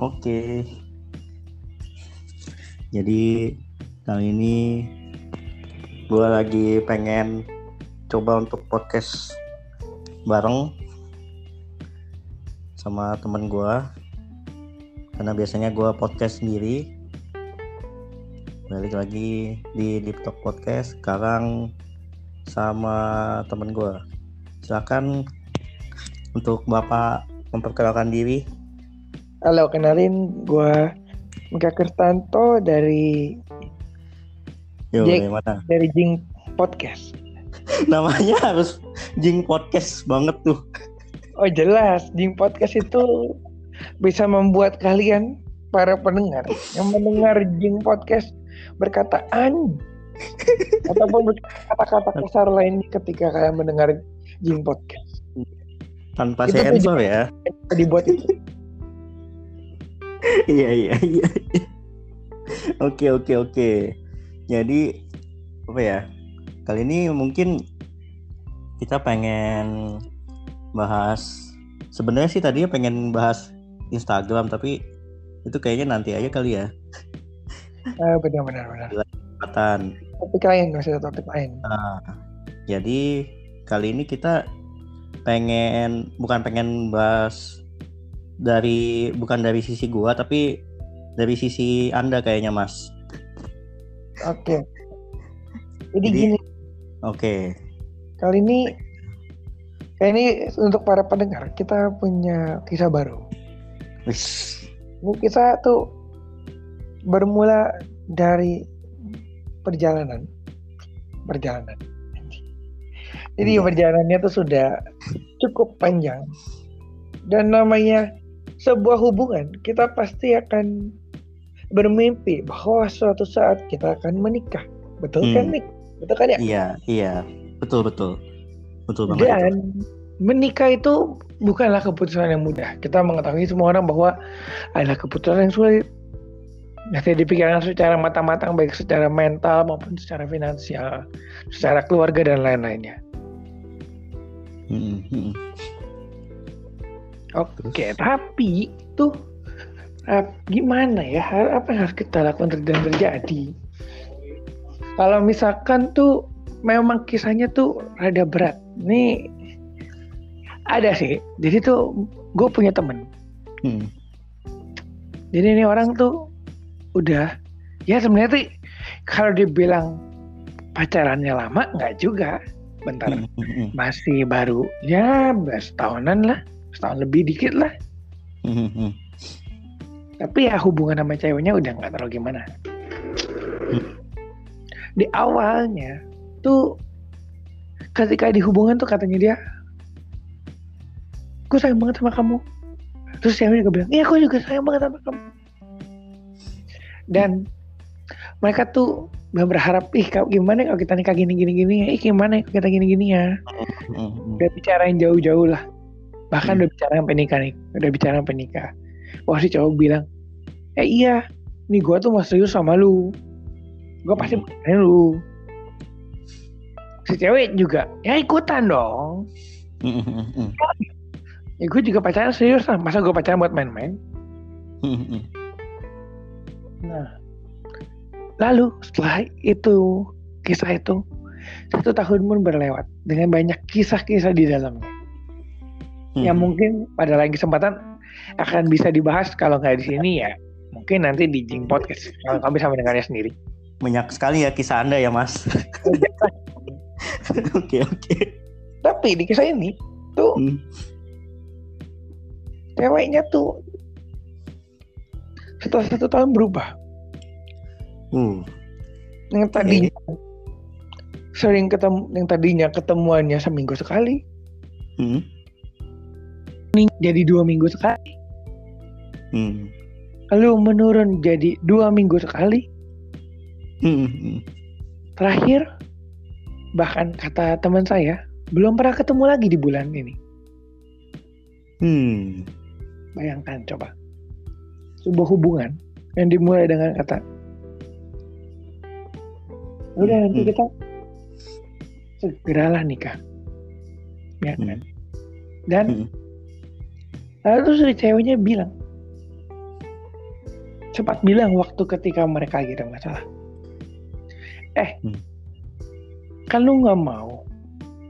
Oke. Jadi kali ini gue lagi pengen coba untuk podcast bareng sama temen gue karena biasanya gue podcast sendiri. Balik lagi di Talk Podcast sekarang sama temen gue silakan untuk bapak memperkenalkan diri Halo, kenalin gue Mika Kertanto dari Yo, Jack. dari mana? dari Jing Podcast. Namanya harus Jing Podcast banget tuh. Oh jelas, Jing Podcast itu bisa membuat kalian para pendengar yang mendengar Jing Podcast berkata an ataupun kata-kata kasar lainnya ketika kalian mendengar Jing Podcast. Tanpa Itu sensor ya. Dibuat itu. Iya iya iya. Oke oke oke. Jadi apa ya? Kali ini mungkin kita pengen bahas sebenarnya sih tadinya pengen bahas Instagram tapi itu kayaknya nanti aja kali ya. Ah, benar benar benar. Kesempatan. Topik lain, masih ada topik lain. Nah, jadi kali ini kita pengen bukan pengen bahas dari bukan dari sisi gua tapi dari sisi Anda kayaknya, Mas. Oke. Jadi, Jadi- gini, Oke. kali ini kali ini untuk para pendengar kita punya kisah baru. Wis. Ini kisah tuh bermula dari perjalanan, perjalanan. Jadi Iya. perjalanannya tuh sudah cukup panjang dan namanya sebuah hubungan kita pasti akan bermimpi bahwa suatu saat kita akan menikah, betul kan Hmm. Nick? Betul kan ya? Iya, iya. Betul betul. Betul banget. itu. Dan menikah itu bukanlah keputusan yang mudah. Kita mengetahui semua orang bahwa adalah keputusan yang sulit. Nanti dipikirkan secara matang-matang baik secara mental maupun secara finansial, secara keluarga dan lain-lainnya. Mm-mm, mm-mm. Oke, tapi tuh eh, gimana ya? Apa yang harus kita lakukan ter- dan terjadi? Kalau misalkan tuh memang kisahnya tuh rada berat. Nih ada sih. Jadi tuh gue punya temen. Mm. Jadi ini orang tuh udah ya sebenarnya tuh kalau dibilang pacarannya lama nggak juga. Bentar Mm, mm, mm, masih baru ya tahunan lah, setahun lebih dikit lah. mm, mm, mm. Tapi ya hubungan sama ceweknya udah nggak terlalu gimana. Hmm. Di awalnya tuh ketika di hubungan tuh katanya dia, gue sayang banget sama kamu. Terus ceweknya juga bilang, iya aku juga sayang banget sama kamu. Dan mereka tuh berharap, ih gimana kalau kita nikah gini gini gini ya, ih gimana kalau kita gini gini ya. Udah bicarain jauh-jauh lah. Bahkan Hmm. udah bicara sampai nikah nih, udah bicara sampai nikah. Wah si cowok bilang, eh iya, nih gue tuh mau serius sama lu. Gue pasti Hmm. pacarin lu. Si cewek juga, ya ikutan dong. Mm, mm, mm, mm. Ya gue juga pacaran serius lah, masa gue pacaran buat main-main? Nah, lalu setelah itu, kisah itu, satu tahun pun berlewat dengan banyak kisah-kisah di dalamnya. Yang Mm. mungkin pada lain kesempatan akan bisa dibahas kalau nggak di sini ya mungkin nanti di Jing Podcast kalau kamu bisa mendengarnya sendiri. banyak sekali ya kisah Anda ya, Mas. Oke, oke. Tapi di kisah ini tuh Mm. ceweknya tuh setelah satu tahun berubah. Uh. Yang tadinya sering ketemu, yang tadinya ketemuannya seminggu sekali, Mm. Ini jadi dua minggu sekali. Mm. Lalu menurun jadi dua minggu sekali. Mm, mm. Terakhir, bahkan kata teman saya, belum pernah ketemu lagi di bulan ini. Hmm. Bayangkan coba. Sebuah hubungan yang dimulai dengan kata udah nanti Hmm. kita segeralah nikah. Ya kan? Hmm. Dan Hmm. Lalu terus si ceweknya bilang sempat bilang waktu ketika mereka lagi ada masalah. Eh, Hmm. kan lu nggak mau.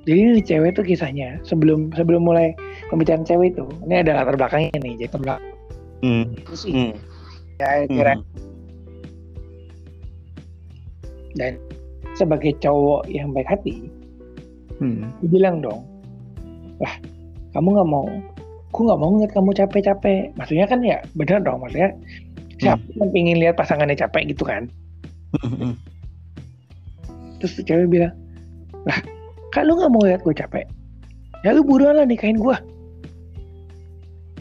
Jadi ini cewek tuh kisahnya sebelum sebelum mulai pembicaraan cewek itu. Ini ada latar belakangnya nih. Jadi latar belakang Hmm. sih. Hmm. Ya, kira Hmm. dan sebagai cowok yang baik hati, Hmm. bilang dong, lah kamu nggak mau, aku nggak mau ngeliat kamu capek-capek. Maksudnya kan ya bener dong, maksudnya siapa yang pengen lihat pasangannya capek gitu kan? Hmm. Terus cewek bilang, lah kan lu nggak mau lihat gue capek, ya lu buruan lah nikahin gue.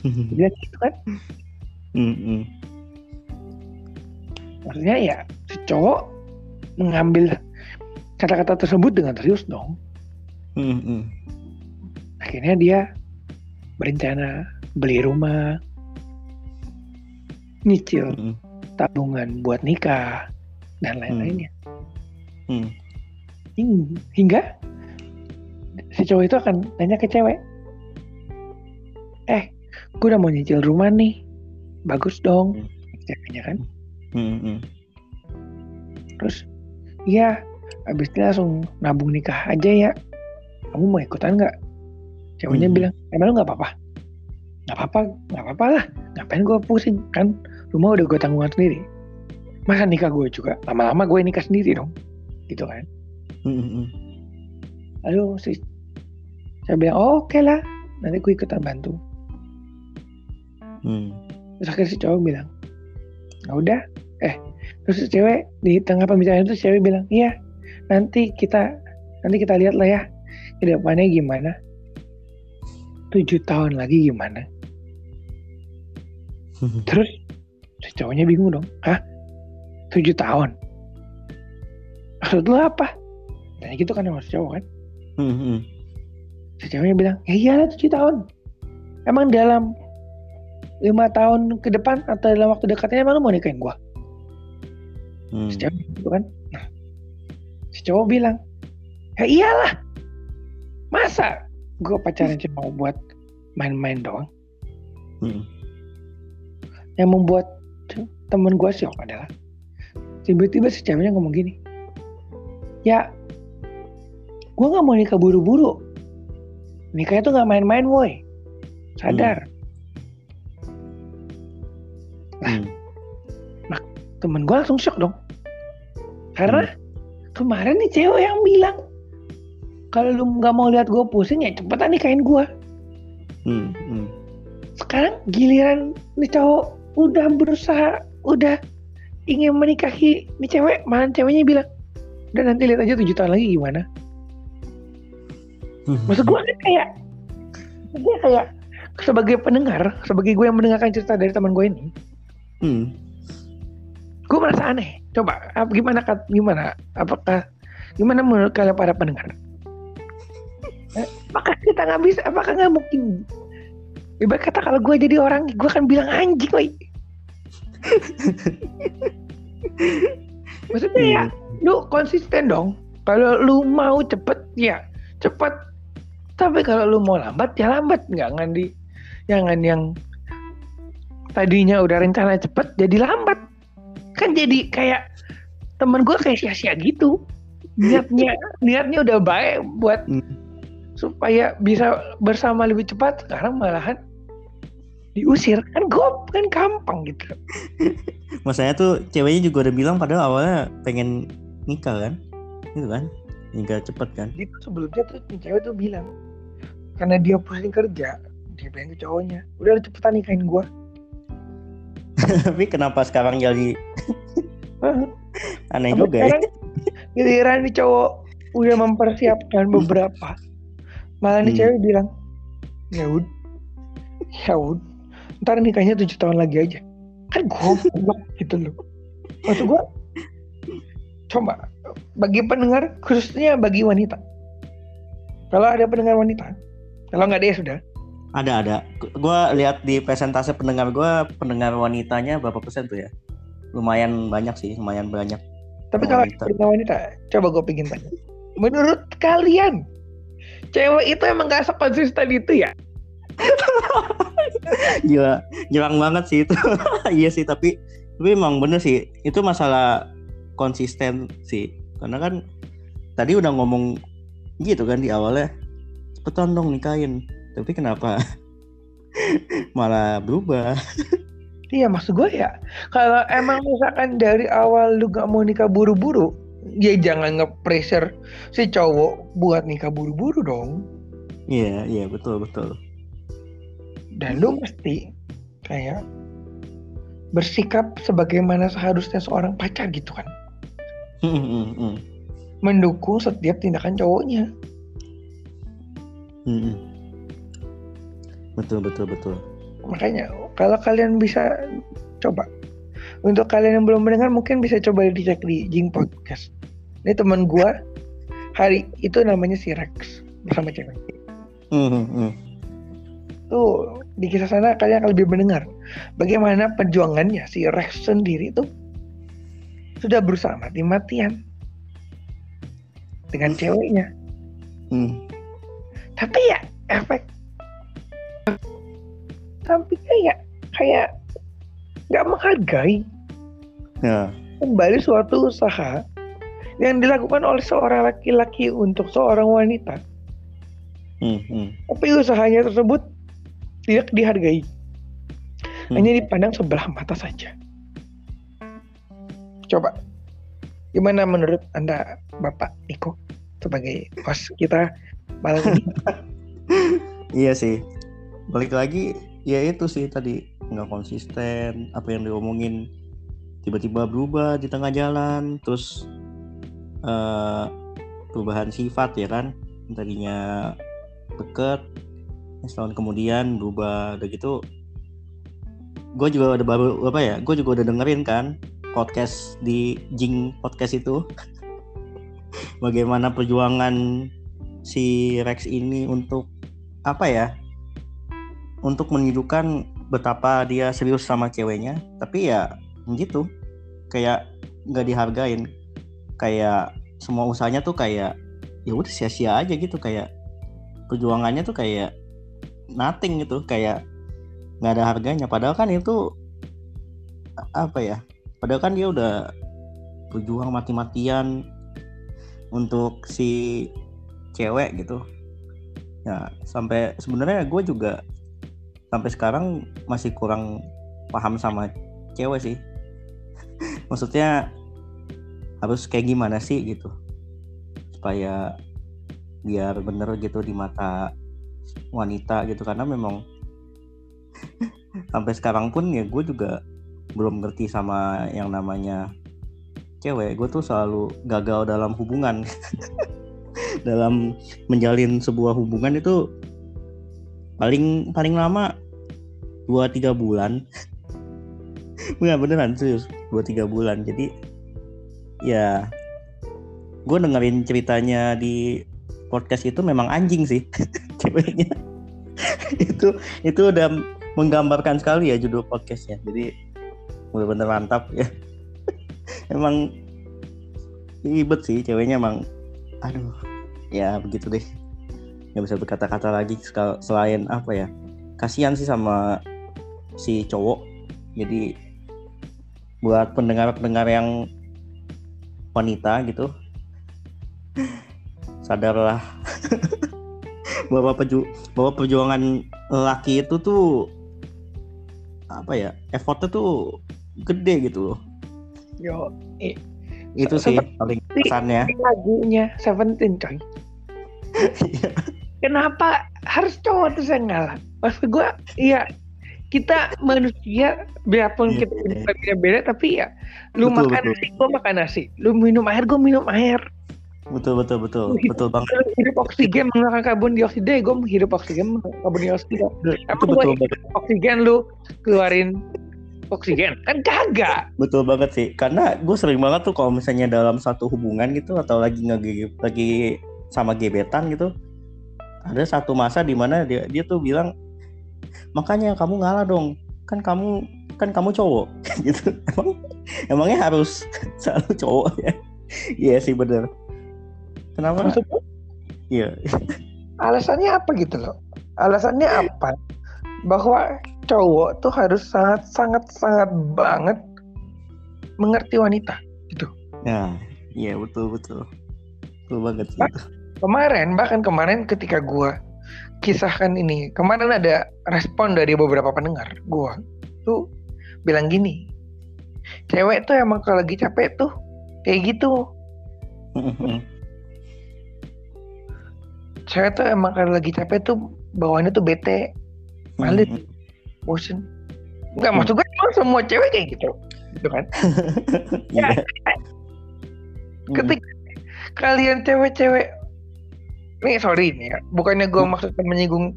Hmm. Dia gitu kan? Hmm. Hmm. Maksudnya ya si cowok mengambil kata-kata tersebut dengan serius dong. Hmm. Hmm. Akhirnya dia berencana beli rumah, nyicil Hmm. tabungan buat nikah dan lain-lainnya. Hmm. Hing- Hingga si cowok itu akan tanya ke cewek, eh, gue udah mau nyicil rumah nih, bagus dong, ceweknya kan. Hmm. Hmm. Terus, iya, abis itu langsung nabung nikah aja ya. Kamu mau ikutan nggak? Ceweknya Hmm. bilang, emang lu nggak apa-apa? Nggak apa-apa, nggak apa-apa lah. Ngapain gue pusing? Kan rumah udah gue tanggungan sendiri. Masa nikah gue juga? Lama-lama gue nikah sendiri dong. Gitu kan. Hmm. Hmm. Lalu si saya bilang, oh, oke lah. Nanti gue ikutan bantu. Hmm. Terus akhirnya si cowok bilang, ya udah. Eh, terus si cewek di tengah pembicaraan itu si cewek bilang, iya, nanti kita nanti kita lihat lah ya ke depannya gimana. Tujuh tahun lagi gimana? Hmm. Terus si cowoknya bingung dong, hah? Tujuh tahun? Maksud lu apa? Tanya gitu kan sama si cowok kan? Hmm. Hmm. Si ceweknya bilang, ya iyalah tujuh tahun. Emang dalam lima tahun ke depan atau dalam waktu dekatnya emang lu mau nikahin gua? Hmm. si cewek gitu kan nah si cowok bilang ya iyalah masa gue pacaran cuma buat main-main doang. Hmm. yang membuat temen gue shock adalah tiba-tiba si ceweknya ngomong gini ya gue nggak mau nikah buru-buru. Nikah itu nggak main-main woi. Sadar. Hmm. temen gue langsung shock dong. Karena kemarin nih cewek yang bilang kalau lu nggak mau lihat gue pusing ya cepetan nikahin gue Hmm. Hmm. sekarang giliran nih cowok udah berusaha udah ingin menikahi nih cewek malah ceweknya bilang udah nanti lihat aja tujuh tahun lagi gimana Hmm. maksud gue kan kayak dia kayak sebagai pendengar sebagai gue yang mendengarkan cerita dari teman gue ini Hmm. gue merasa aneh coba gimana kat- gimana apakah gimana menurut kalian para pendengar apakah kita nggak bisa apakah nggak mungkin? Ibarat kata kalau gue jadi orang gue akan bilang anjing woi. Maksudnya ya lu konsisten dong. Kalau lu mau cepet ya cepet. Tapi kalau lu mau lambat ya lambat. Nggak ngandi jangan yang tadinya udah rencana cepet jadi lambat. Kan jadi kayak temen gue kayak sia-sia gitu. Niatnya niatnya udah baik buat Hmm. Supaya bisa bersama lebih cepat sekarang malahan diusir. Kan gue kan gampang gitu. Masanya tuh ceweknya juga udah bilang padahal awalnya pengen nikah kan, gitu kan, nikah cepet kan. Tuh sebelumnya tuh cewek tuh bilang karena dia pusing kerja dia bilang ke cowoknya. Udah cepetan nikahin gue Tapi kenapa sekarang jadi aneh Sampai juga ya? giliran nih cowok udah mempersiapkan beberapa malah nih Hmm. cewek bilang ya ud ya ntar nikahnya tujuh tahun lagi aja kan goblok gitu loh maksud gua coba bagi pendengar khususnya bagi wanita kalau ada pendengar wanita kalau nggak ada ya sudah Ada ada. Gua lihat di presentase pendengar gua pendengar wanitanya berapa persen tuh ya? Lumayan banyak sih, lumayan banyak. tapi kalau pendengar wanita coba gue pengen tanya menurut kalian cewek itu emang gak sekonsisten itu ya? Gila, nyerang banget sih itu. iya sih, tapi tapi emang bener sih itu masalah konsisten sih. Karena kan tadi udah ngomong gitu kan di awalnya cepetan dong nikahin. Tapi kenapa malah berubah? Iya maksud gue ya kalau emang misalkan dari awal lu gak mau nikah buru-buru ya jangan nge-pressure si cowok buat nikah buru-buru dong. Iya iya betul betul. Dan lu mesti kayak bersikap sebagaimana seharusnya seorang pacar gitu kan. Mendukung setiap tindakan cowoknya. Betul betul betul. Makanya kalau kalian bisa coba untuk kalian yang belum mendengar mungkin bisa coba dicek di Jing Podcast. Ini teman gua hari itu namanya si Rex bersama cewek. Hmm, hmm, tuh di kisah sana kalian akan lebih mendengar bagaimana perjuangannya si Rex sendiri tuh sudah berusaha mati-matian dengan ceweknya. Hmm. tapi ya efek. Tapi kayak kayak nggak menghargai. Ya. Kembali suatu usaha yang dilakukan oleh seorang laki-laki untuk seorang wanita. Hmm, hmm. tapi usahanya tersebut tidak dihargai. Hmm. hanya dipandang sebelah mata saja. Coba gimana menurut anda bapak Niko sebagai host kita malam ini? Iya sih. Balik lagi ya itu sih tadi nggak konsisten apa yang diomongin tiba-tiba berubah di tengah jalan terus eh perubahan sifat ya kan? Tadinya deket setahun kemudian berubah udah gitu gue juga udah baru apa ya gue juga udah dengerin kan podcast di Jing podcast itu. Bagaimana perjuangan si Rex ini untuk apa ya untuk menunjukkan betapa dia serius sama ceweknya tapi ya gitu. Kayak nggak dihargain. Kayak semua usahanya tuh kayak ya udah sia-sia aja gitu. Kayak perjuangannya tuh kayak nothing gitu. Kayak nggak ada harganya. Padahal kan itu apa ya padahal kan dia udah berjuang mati-matian untuk si cewek gitu. Ya sampai sebenarnya gue juga sampai sekarang masih kurang paham sama cewek sih. Maksudnya harus kayak gimana sih gitu? Supaya biar bener gitu di mata wanita gitu karena memang sampai sekarang pun ya gue juga belum ngerti sama yang namanya cewek. Gue tuh selalu gagal dalam hubungan. Dalam menjalin sebuah hubungan itu paling paling lama dua tiga bulan. Enggak beneran serius. Dua tiga bulan. Jadi ya gue dengerin ceritanya di podcast itu memang anjing sih ceweknya. Itu itu udah menggambarkan sekali ya judul podcastnya. Jadi bener-bener mantap ya. Emang ribet sih ceweknya emang. Aduh. Ya begitu deh nggak bisa berkata-kata lagi selain apa ya kasihan sih sama si cowok. Jadi buat pendengar-pendengar yang wanita gitu sadarlah. Bahwa peju bahwa perjuangan laki itu tuh apa ya effortnya tuh gede gitu loh. Yo eh, itu sih paling kesannya. Lagunya Seventeen coy. Iya. Kenapa? Harus cowok terus yang ngalah. Maksud gue iya kita manusia biarpun Iya, kita beda-beda tapi ya lu Betul, makan betul. nasi gue makan nasi. Lu minum air gue minum air. Betul betul betul. Iya. betul banget. lu hidup oksigen mengeluarkan karbon dioksida gue menghirup oksigen karbon dioksida. Emang gue betul banget oksigen lu keluarin oksigen? Kan kagak. Betul banget sih. Karena gue sering banget tuh kalau misalnya dalam satu hubungan gitu atau lagi nge lagi sama gebetan gitu ada satu masa di mana dia dia tuh bilang makanya kamu ngalah dong. Kan kamu kan kamu cowok. Gitu. Emang emangnya harus selalu cowok ya? Iya sih bener. Kenapa? Iya. Alasannya apa gitu loh? Alasannya apa? Bahwa cowok tuh harus sangat sangat sangat banget mengerti wanita gitu. Nah, iya betul betul. Betul banget sih itu. Kemarin bahkan kemarin ketika gua kisahkan ini kemarin ada respon dari beberapa pendengar gua tuh bilang gini cewek tuh emang kalau lagi capek tuh kayak gitu cewek tuh emang kalau lagi capek tuh bawaannya tuh bete Males. bosen nggak maksud gue emang semua cewek kayak gitu gitu kan Iya. ketika kalian cewek-cewek nih sorry nih ya bukannya gue maksudnya menyinggung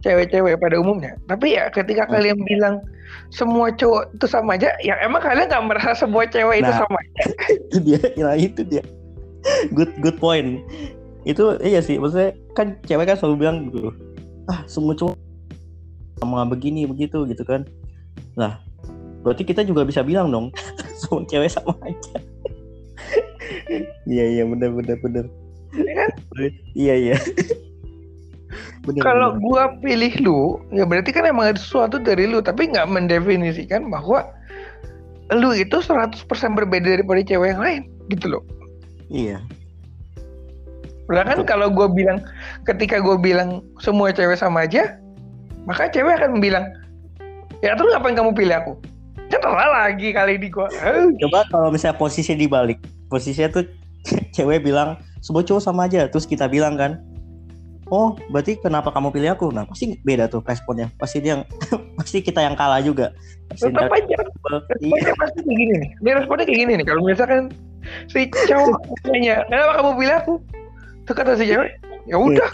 cewek-cewek pada umumnya tapi ya ketika Hmm. kalian bilang semua cowok itu sama aja ya emang kalian nggak merasa semua cewek itu Nah. sama aja itu dia, nah itu dia. Good good point. Itu iya sih, maksudnya kan cewek kan selalu bilang gitu. Ah, semua cowok sama begini begitu gitu kan. Nah, berarti kita juga bisa bilang dong, semua cewek sama aja. Iya iya benar benar benar. Ya kan? Iya iya. Kalau gua pilih lu ya berarti kan emang ada sesuatu dari lu tapi nggak mendefinisikan bahwa lu itu 100% berbeda daripada cewek yang lain gitu loh Iya. Bahkan Betul. kalau gue bilang ketika gue bilang semua cewek sama aja, maka cewek akan bilang, ya terus ngapain kamu pilih aku? Ya terlah lagi kali ini gue. Coba kalau misalnya posisi dibalik, posisinya tuh cewek bilang semua cowok sama aja, terus kita bilang kan, oh berarti kenapa kamu pilih aku? Nah pasti beda tuh responnya, pasti dia yang pasti kita yang kalah juga. Pasti Tetap aja. Iya, Responnya pasti kayak gini nih. Dia responnya kayak gini nih. Kalau misalkan si cowok nanya, kenapa kamu pilih aku? Tuh kata si cewek, ya udah.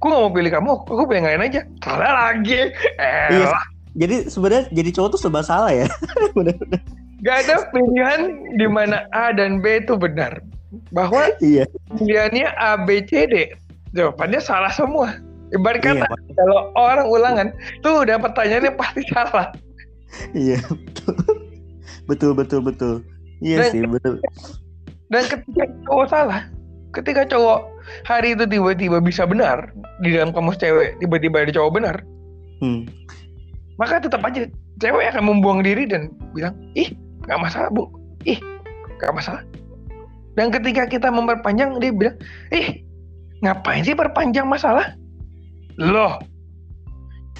Gue gak mau pilih kamu, aku yang lain aja. Salah lagi. Eh, Iya. Jadi sebenarnya jadi cowok tuh serba salah ya. Bener-bener. gak ada pilihan di mana A dan B itu benar. Bahwa iya. pilihannya A, B, C, D. Jawabannya salah semua. Ibarat Iya, kata kalau orang ulangan tuh udah pertanyaannya pasti salah. iya betul. betul betul betul. Iya Dan- sih betul. Dan ketika cowok salah, ketika cowok hari itu tiba-tiba bisa benar di dalam kamus cewek, tiba-tiba ada cowok benar, Hmm. maka tetap aja cewek akan membuang diri dan bilang, ih nggak masalah bu, ih nggak masalah. Dan ketika kita memperpanjang, dia bilang, ih ngapain sih perpanjang masalah? Loh,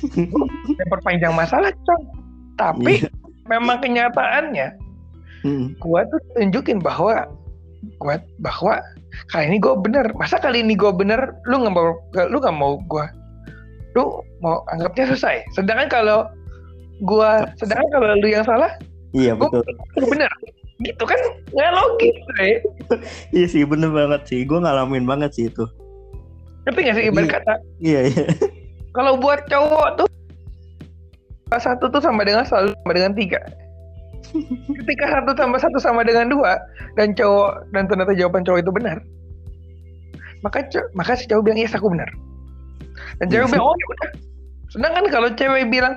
perpanjang masalah, Cong. Tapi Iya. memang kenyataannya Hmm. gua tuh tunjukin bahwa gua bahwa kali ini gue bener masa kali ini gue bener lu nggak mau lu nggak mau gua lu mau anggapnya selesai sedangkan kalau gua sedangkan kalau lu yang salah Iya gua betul. lu bener gitu kan nggak logis Bre. Iya sih bener banget sih. Gue ngalamin banget sih itu. ngerti nggak sih ibarat Iya. kata Iya iya. kalau buat cowok tuh satu tuh sama dengan selalu sama dengan tiga ketika satu tambah satu sama dengan dua dan cowok dan ternyata jawaban cowok itu benar maka maka si cowok bilang yes aku benar dan cewek Iya. bilang oh ya udah sedangkan kalau cewek bilang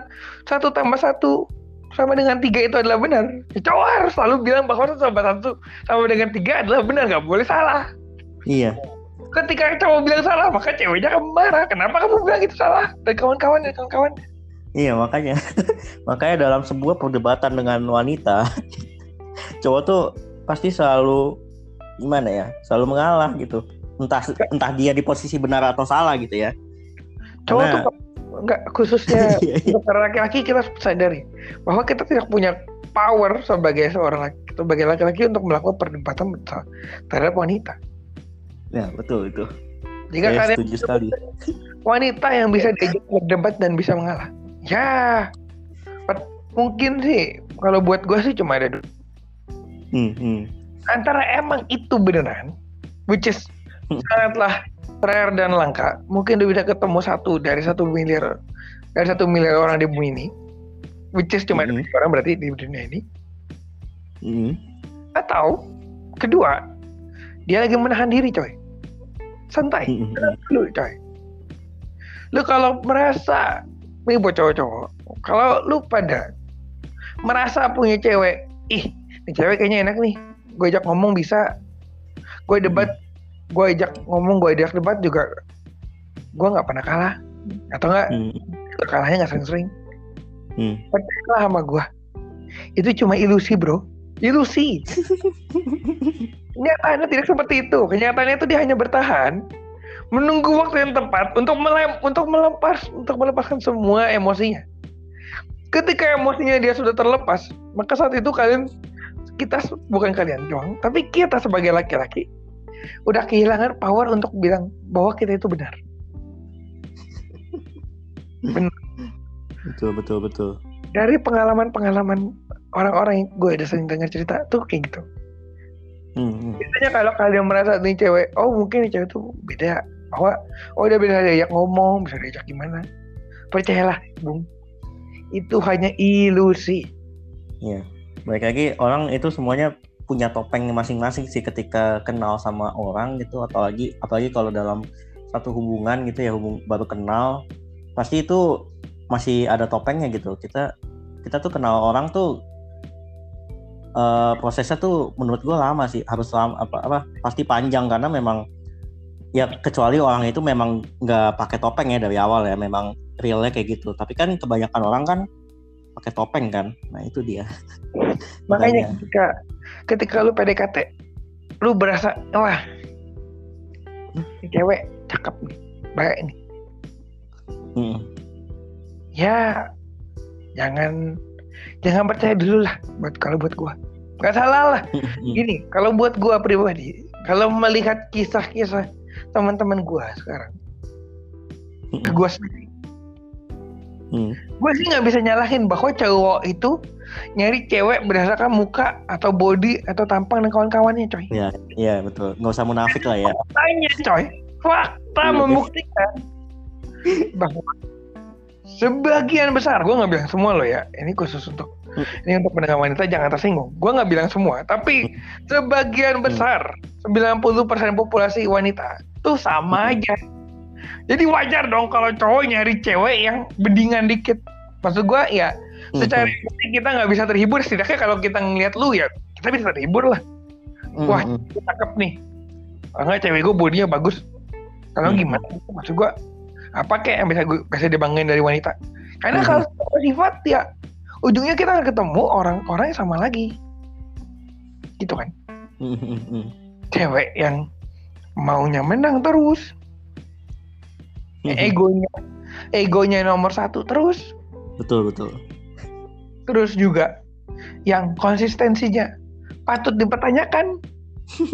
satu tambah satu sama dengan tiga itu adalah benar. Cowok harus selalu bilang bahwa satu tambah satu sama dengan tiga adalah benar nggak boleh salah. Iya. ketika cowok bilang salah maka ceweknya akan marah. Kenapa kamu bilang itu salah? Dan kawan-kawan dan kawan-kawan. Iya makanya. Makanya dalam sebuah perdebatan dengan wanita cowok tuh pasti selalu gimana ya selalu mengalah gitu. Entah entah dia di posisi benar atau salah gitu ya. Cowok Karena- tuh nggak khususnya Iya, iya. untuk para laki-laki kita sadari bahwa kita tidak punya power sebagai seorang laki, sebagai laki-laki untuk melakukan perdebatan terhadap wanita. ya betul itu Jika saya kalian setuju sekali wanita yang bisa diajak berdebat dan bisa mengalah, ya mungkin sih kalau buat gue sih cuma ada dua. hmm, hmm. antara emang itu beneran, which is Hmm. sangatlah rare dan langka. Mungkin dia bisa ketemu satu dari satu miliar dari satu miliar orang di bumi ini, which is cuma ada Hmm. orang berarti di dunia ini. Hmm. Atau kedua, dia lagi menahan diri, coy. Santai, Hmm, hmm, dulu, coy. Lu kalau merasa ini buat cowok-cowok, kalau lu pada merasa punya cewek, ih, ini cewek kayaknya enak nih. Gue ajak ngomong bisa. Gue debat, gue ajak ngomong, gue ajak debat juga. Gue nggak pernah kalah, atau enggak hmm, kalahnya nggak sering-sering. hmm. Percayalah sama gue. Itu cuma ilusi, bro. ilusi Kenyataannya tidak seperti itu. Kenyataannya itu dia hanya bertahan menunggu waktu yang tepat untuk melem untuk melepas untuk melepaskan semua emosinya. Ketika emosinya dia sudah terlepas, maka saat itu kalian kita bukan kalian doang, tapi kita sebagai laki-laki udah kehilangan power untuk bilang bahwa kita itu benar. benar. Betul betul betul. Dari pengalaman-pengalaman orang-orang yang gue udah sering dengar cerita tuh kayak gitu. Hmm. Biasanya kalau kalian merasa nih cewek, oh mungkin cewek tuh beda, bahwa oh dia bisa diajak ngomong, bisa diajak gimana. Percayalah, Bung. Itu hanya ilusi. Iya. Baik lagi orang itu semuanya punya topeng masing-masing sih ketika kenal sama orang gitu. Atau lagi apalagi kalau dalam satu hubungan gitu ya hubung baru kenal pasti itu masih ada topengnya gitu. Kita kita tuh kenal orang tuh uh, prosesnya tuh menurut gue lama sih. Harus lama apa apa pasti panjang karena memang ya kecuali orang itu memang nggak pakai topeng ya dari awal ya memang realnya kayak gitu. Tapi kan kebanyakan orang kan pakai topeng kan? Nah itu dia. Makanya. ketika ketika lu PDKT lu berasa wah ini cewek cakep nih baik nih. Hmm. ya jangan jangan percaya dulu lah buat kalau buat gua. Nggak salah lah. Gini kalau buat gua pribadi kalau melihat kisah-kisah teman-teman gua sekarang ke gua sendiri hmm. gua sih nggak bisa nyalahin bahwa cowok itu nyari cewek berdasarkan muka atau body atau tampang dan kawan-kawannya coy iya iya betul nggak usah munafik lah ya tanya coy fakta iya. membuktikan bahwa sebagian besar gue nggak bilang semua loh ya ini khusus untuk hmm. ini untuk pendengar wanita jangan tersinggung gue nggak bilang semua tapi hmm. sebagian hmm. besar 90% populasi wanita tuh sama aja jadi wajar dong kalau cowok nyari cewek yang bedingan dikit. Maksud gue ya secara kita nggak bisa terhibur. Setidaknya kalau kita ngeliat lu ya kita bisa terhibur lah. Wah cakep nih. Enggak cewek gue bodinya bagus. Kalau gimana? Maksud gue apa kayak yang bisa gue bisa dibanggain dari wanita? Karena mm-hmm. kalau sifat ya ujungnya kita akan ketemu orang-orang yang sama lagi. Gitu kan? Mm-hmm. cewek yang maunya menang terus. Egonya egonya nomor satu terus betul betul terus juga yang konsistensinya patut dipertanyakan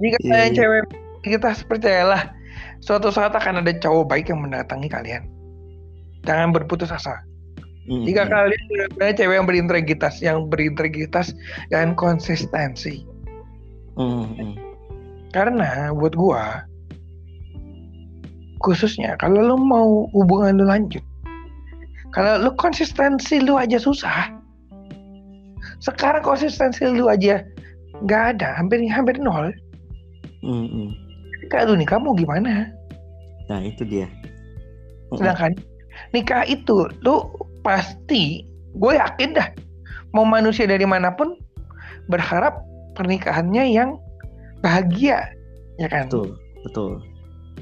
jika yeah, yeah. cewek kita percayalah suatu saat akan ada cowok baik yang mendatangi kalian. Jangan berputus asa. Mm-hmm. Jika kalian benar cewek yang berintegritas, yang berintegritas dan konsistensi. Mm-hmm. Karena buat gua, khususnya kalau lo mau hubungan lo lanjut, kalau lo konsistensi lo aja susah, sekarang konsistensi lo aja nggak ada, hampir hampir nol. Mm-hmm nikah lu nikah mau gimana? Nah itu dia. Sedangkan nikah itu lu pasti gue yakin dah mau manusia dari mana pun berharap pernikahannya yang bahagia ya kan? Betul betul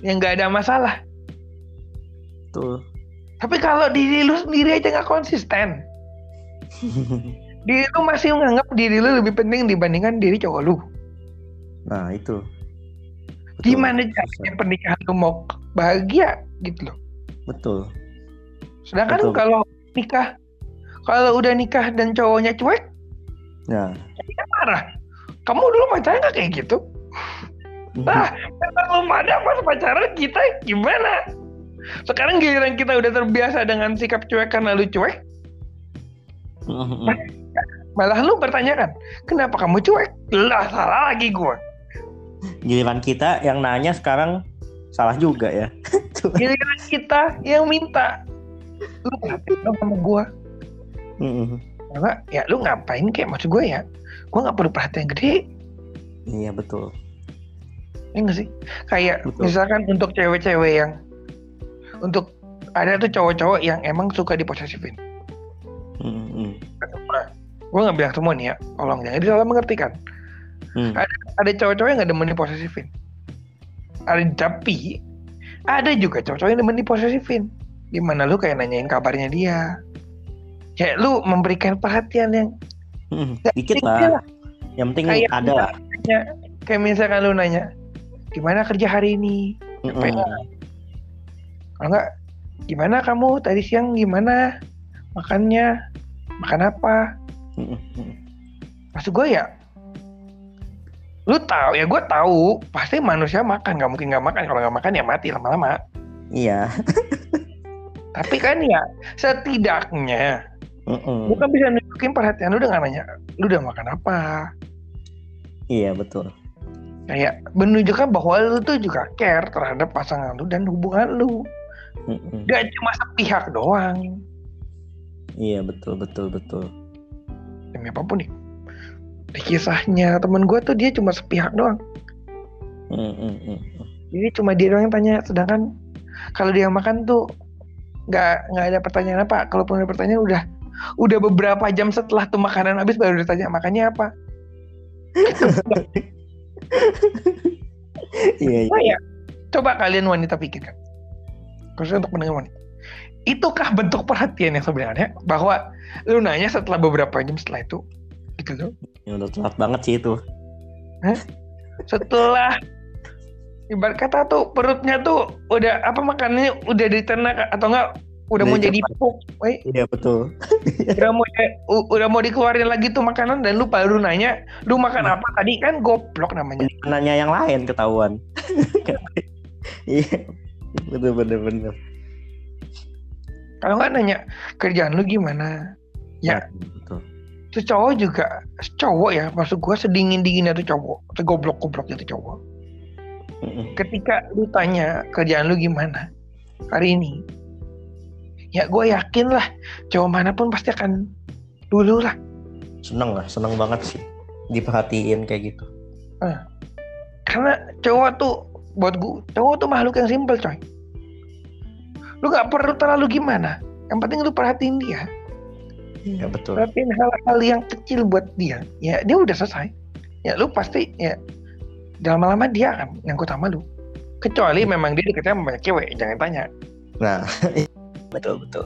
yang nggak ada masalah betul tapi kalau diri lu sendiri aja nggak konsisten diri lu masih menganggap diri lu lebih penting dibandingkan diri cowok lu nah itu Betul. Gimana caranya pernikahan lu mau bahagia gitu loh. Betul. Sedangkan Betul. kalau nikah, kalau udah nikah dan cowoknya cuek, ya. Kita marah. Kamu dulu pacaran gak kayak gitu? Nah, belum ada pas pacaran kita gimana? Sekarang giliran kita udah terbiasa dengan sikap cuek karena lu cuek. Malah lu bertanya kan, kenapa kamu cuek? Lah salah lagi gua giliran kita yang nanya sekarang salah juga ya giliran kita yang minta lu ngapain dong sama gue karena ya lu ngapain kayak maksud gue ya gue nggak perlu perhatian gede iya betul ya gak sih kayak betul. misalkan untuk cewek-cewek yang untuk ada tuh cowok-cowok yang emang suka diposesifin mm-hmm. gue nggak bilang semua nih ya tolong jangan disalah mengerti kan hmm. ada ada cowok-cowok yang gak demen posesifin ada tapi ada juga cowok-cowok yang demen posesifin gimana lu kayak nanyain kabarnya dia ya lu memberikan perhatian yang Hmm, dikit penting lah. Yang penting Kayak ada lah. kayak misalkan lu nanya gimana kerja hari ini Mm-mm. kalau enggak gimana kamu tadi siang gimana makannya makan apa Mm-mm. maksud gue ya lu tahu ya gue tahu pasti manusia makan nggak mungkin nggak makan kalau nggak makan ya mati lama-lama Iya. tapi kan ya setidaknya Mm-mm. lu kan bisa nunjukin perhatian lu dengan nanya lu udah makan apa Iya betul. Kayak menunjukkan bahwa lu tuh juga care terhadap pasangan lu dan hubungan lu. Mm-mm. gak cuma sepihak doang. Iya betul betul betul. demi apa pun nih. Di kisahnya temen gue tuh dia cuma sepihak doang. Mm-mm. jadi cuma dia doang yang tanya. Sedangkan kalau dia makan tuh nggak nggak ada pertanyaan apa. Kalaupun ada pertanyaan udah udah beberapa jam setelah tuh makanan habis baru ditanya makannya apa Iya iya. Nah, ya, coba kalian wanita pikirkan khususnya untuk pendengar wanita. Itukah bentuk perhatian yang sebenarnya bahwa lu nanya setelah beberapa jam setelah itu gitu loh? Ya, udah telat banget sih itu. setelah ibarat kata tuh perutnya tuh udah apa makanannya udah diternak atau enggak udah Udah mau jadi pupuk, Iya betul. udah mau u- udah mau dikeluarin lagi tuh makanan dan lu baru nanya lu makan apa tadi kan goblok namanya Nanya yang lain ketahuan. Iya. betul betul betul. kalau nggak nanya kerjaan lu gimana Ya. Betul. tuh cowok juga cowok ya maksud gua sedingin dinginnya tuh cowok segoblok gobloknya tuh cowok Mm-mm. ketika lu tanya kerjaan lu gimana hari ini ya gue yakin lah. Cowok mana pun pasti akan dulu lah. Seneng lah, seneng banget sih diperhatiin kayak gitu. karena cowok tuh buat gue cowok tuh makhluk yang simpel coy. Lu nggak perlu terlalu gimana. Yang penting lu perhatiin dia. Iya betul. perhatiin hal-hal yang kecil buat dia. Ya dia udah selesai. Ya lu pasti ya dalam lama dia akan nyangkut sama lu. Kecuali memang dia deketnya sama banyak cewek jangan tanya. Nah, betul betul.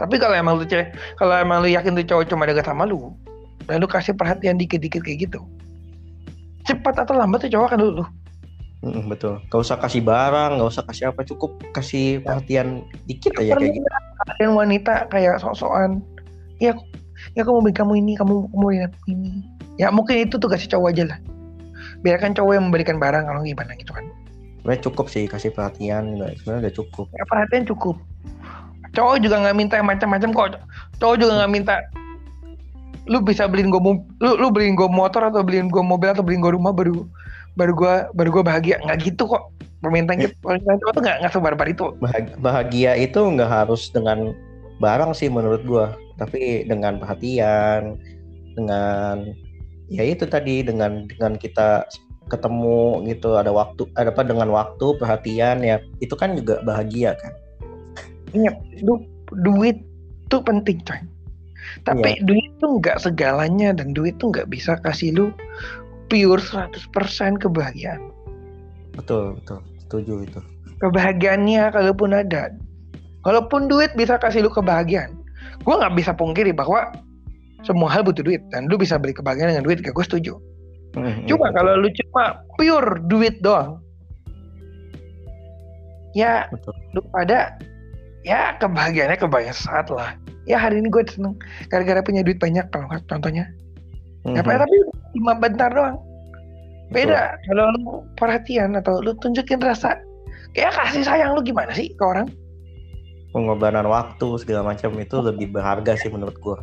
Tapi kalau emang lu cewek, kalau emang lu yakin tuh cowok cuma dekat sama lu, dan lu kasih perhatian dikit-dikit kayak gitu, cepat atau lambat tuh cowok akan dulu. Mm-mm, betul. Gak usah kasih barang, gak usah kasih apa, cukup kasih perhatian dikit aja kayak gitu. Perhatian wanita kayak sok-sokan, ya, ya aku mau beli kamu ini, kamu kamu mau beli aku ini. Ya mungkin itu tuh kasih cowok aja lah. Biarkan cowok yang memberikan barang kalau gimana gitu kan. Sebenarnya cukup sih kasih perhatian, sebenarnya udah cukup. Ya, perhatian cukup. Cowok juga nggak minta yang macam-macam kok. Cowok juga nggak minta lu bisa beliin gue lu lu beliin gue motor atau beliin gue mobil atau beliin gue rumah baru baru gue baru gue bahagia nggak gitu kok permintaan kita permintaan cowok tuh nggak nggak sebarbar itu Bahag- Bahagia itu nggak harus dengan barang sih menurut gua, tapi dengan perhatian, dengan ya itu tadi dengan dengan kita ketemu gitu ada waktu ada apa dengan waktu perhatian ya itu kan juga bahagia kan? Ingat du, duit tuh penting coy. Tapi duit tuh nggak segalanya dan duit tuh nggak bisa kasih lu pure 100% kebahagiaan. Betul betul. Setuju itu. Kebahagiaannya kalaupun ada. Kalaupun duit bisa kasih lu kebahagiaan gue nggak bisa pungkiri bahwa semua hal butuh duit dan lu bisa beli kebahagiaan dengan duit gak gue setuju Mm-mm, cuma kalau lu cuma pure duit doang ya betul. lu pada ya kebahagiaannya kebahagiaan saat lah. Ya hari ini gue seneng gara-gara punya duit banyak kalau contohnya. Ya, Mhm, tapi cuma bentar doang. Beda kalau lu perhatian atau lu tunjukin rasa kayak kasih sayang lu gimana sih ke orang? Pengorbanan waktu segala macam itu lebih berharga sih menurut gua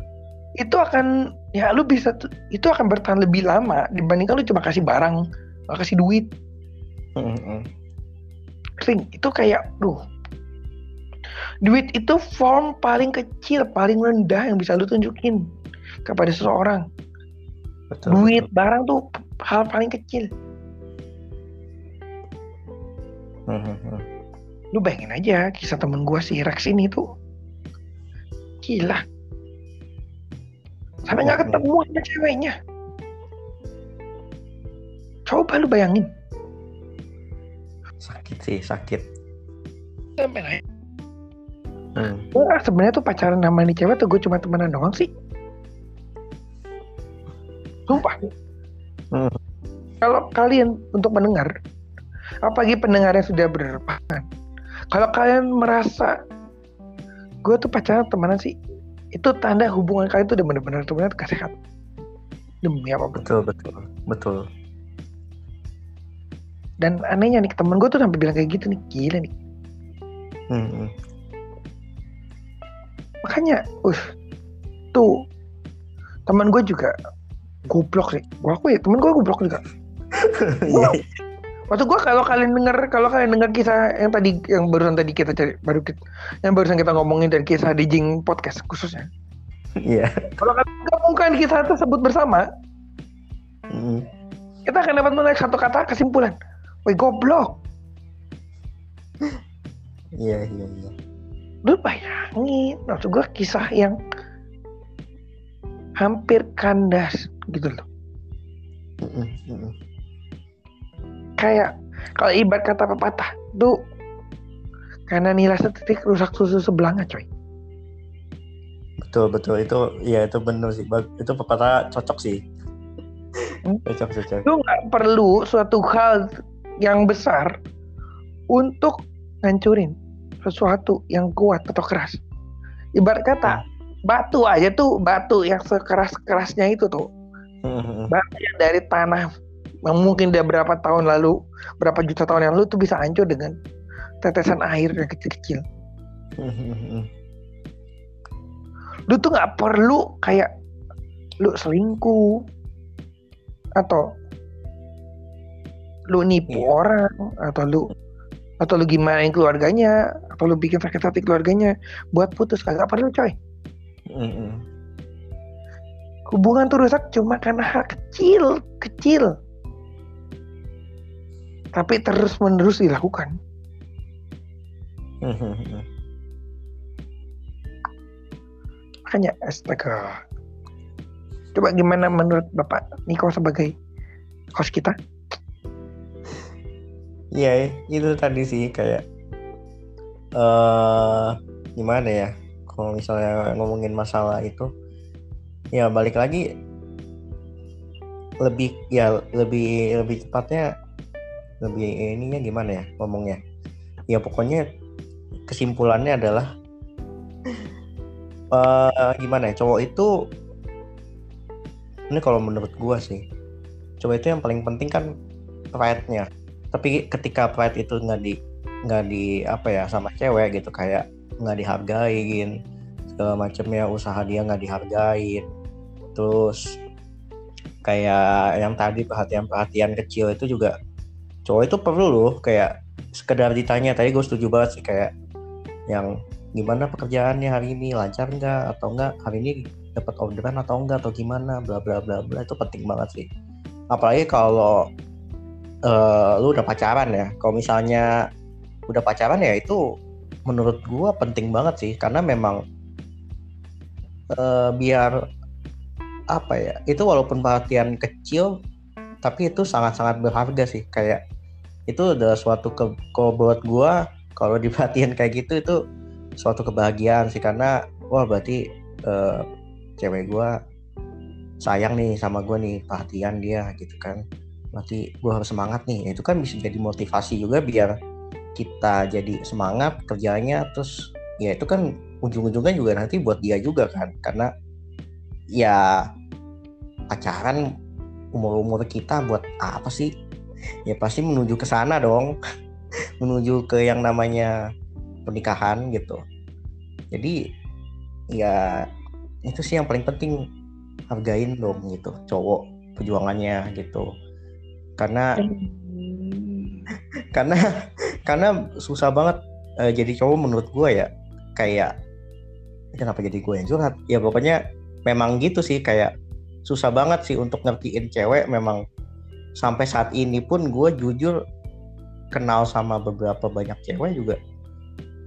itu akan ya lu bisa tuh- itu akan bertahan lebih lama dibandingkan lu cuma kasih barang kasih duit. Mm-mm. Ring, itu kayak duh. Duit itu form paling kecil paling rendah yang bisa lu tunjukin kepada seseorang. Betul duit betul. barang tuh hal paling kecil. Mhm, lu bayangin aja kisah temen gua si Rex ini tuh. Gila sampai nggak ketemu sama ceweknya. Coba lu bayangin. Sakit sih sakit. Sampai nanya. Hmm. gue sebenarnya tuh pacaran sama nih cewek tuh gue cuma temenan doang sih. Sumpah. Hmm. kalau kalian untuk mendengar apalagi pendengar yang sudah berpasangan kalau kalian merasa gue tuh pacaran temenan sih itu tanda hubungan kalian tuh udah benar-benar benar kasih sehat. Demi apa betul betul betul. Dan anehnya nih temen gue tuh sampai bilang kayak gitu nih. Gila nih. Hmm. hmm. makanya uh tuh teman gue juga goblok sih. Gue aku ya temen gue goblok juga Waktu gue kalau kalian denger kalau kalian dengar kisah yang tadi yang barusan tadi kita cari baru kita, yang barusan kita ngomongin dan kisah di Jing podcast khususnya. Iya. Yeah. Kalau kalian gabungkan kisah tersebut bersama, mm. kita akan dapat menarik satu kata kesimpulan. Woi goblok. Iya iya iya. Lu bayangin, maksud gue kisah yang hampir kandas gitu loh. Mm -mm kayak kalau ibarat kata pepatah tuh karena nilai setitik rusak susu sebelahnya coy. Betul betul. Itu ya itu benar sih. Itu pepatah cocok sih. Hmm? cocok cocok. Lu nggak perlu suatu hal yang besar untuk ngancurin sesuatu yang kuat atau keras. Ibarat kata hmm. batu aja tuh batu yang sekeras kerasnya itu tuh. Hmm, hmm, batu yang dari tanah yang mungkin dia berapa tahun lalu, berapa juta tahun yang lalu tuh bisa hancur dengan tetesan air yang kecil-kecil. lu tuh nggak perlu kayak lu selingkuh atau lu nipu yeah. orang atau lu atau lu gimana yang keluarganya atau lu bikin sakit hati keluarganya buat putus kagak perlu coy. Mm-hmm. Hubungan tuh rusak cuma karena hal kecil, kecil tapi terus menerus dilakukan. Makanya astaga. Coba gimana menurut Bapak Niko sebagai host kita? Iya, itu tadi sih kayak uh, gimana ya? Kalau misalnya ngomongin masalah itu, ya balik lagi lebih ya lebih lebih cepatnya lebih ininya gimana ya ngomongnya? Ya pokoknya kesimpulannya adalah uh, gimana ya cowok itu ini kalau menurut gua sih cowok itu yang paling penting kan pride-nya. Tapi ketika pride itu nggak di nggak di apa ya sama cewek gitu kayak nggak dihargain segala macamnya usaha dia nggak dihargain. Terus kayak yang tadi perhatian perhatian kecil itu juga cowok itu perlu loh kayak sekedar ditanya. Tadi gue setuju banget sih kayak yang gimana pekerjaannya hari ini lancar nggak atau enggak hari ini dapat orderan atau enggak atau gimana? Bla bla bla bla. Itu penting banget sih. Apalagi kalau uh, lu udah pacaran ya. Kalau misalnya udah pacaran ya itu menurut gue penting banget sih. Karena memang uh, biar apa ya itu walaupun perhatian kecil tapi itu sangat-sangat berharga sih. Kayak itu adalah suatu ke kalau buat gua kalau diperhatiin kayak gitu itu suatu kebahagiaan sih. Karena wah berarti uh, cewek gua sayang nih sama gua nih perhatian dia gitu kan. Berarti gua harus semangat nih. Itu kan bisa jadi motivasi juga biar kita jadi semangat kerjanya. Terus ya itu kan ujung-ujungnya juga nanti buat dia juga kan. Karena ya pacaran umur-umur kita buat apa sih ya pasti menuju ke sana dong. Menuju ke yang namanya pernikahan gitu. Jadi ya itu sih yang paling penting. Hargain dong gitu cowok perjuangannya gitu. Karena karena karena susah banget uh, jadi cowok menurut gue ya. Kayak kenapa jadi gue yang curhat? Ya pokoknya memang gitu sih. Kayak susah banget sih untuk ngertiin cewek memang sampai saat ini pun gue jujur kenal sama beberapa banyak cewek juga.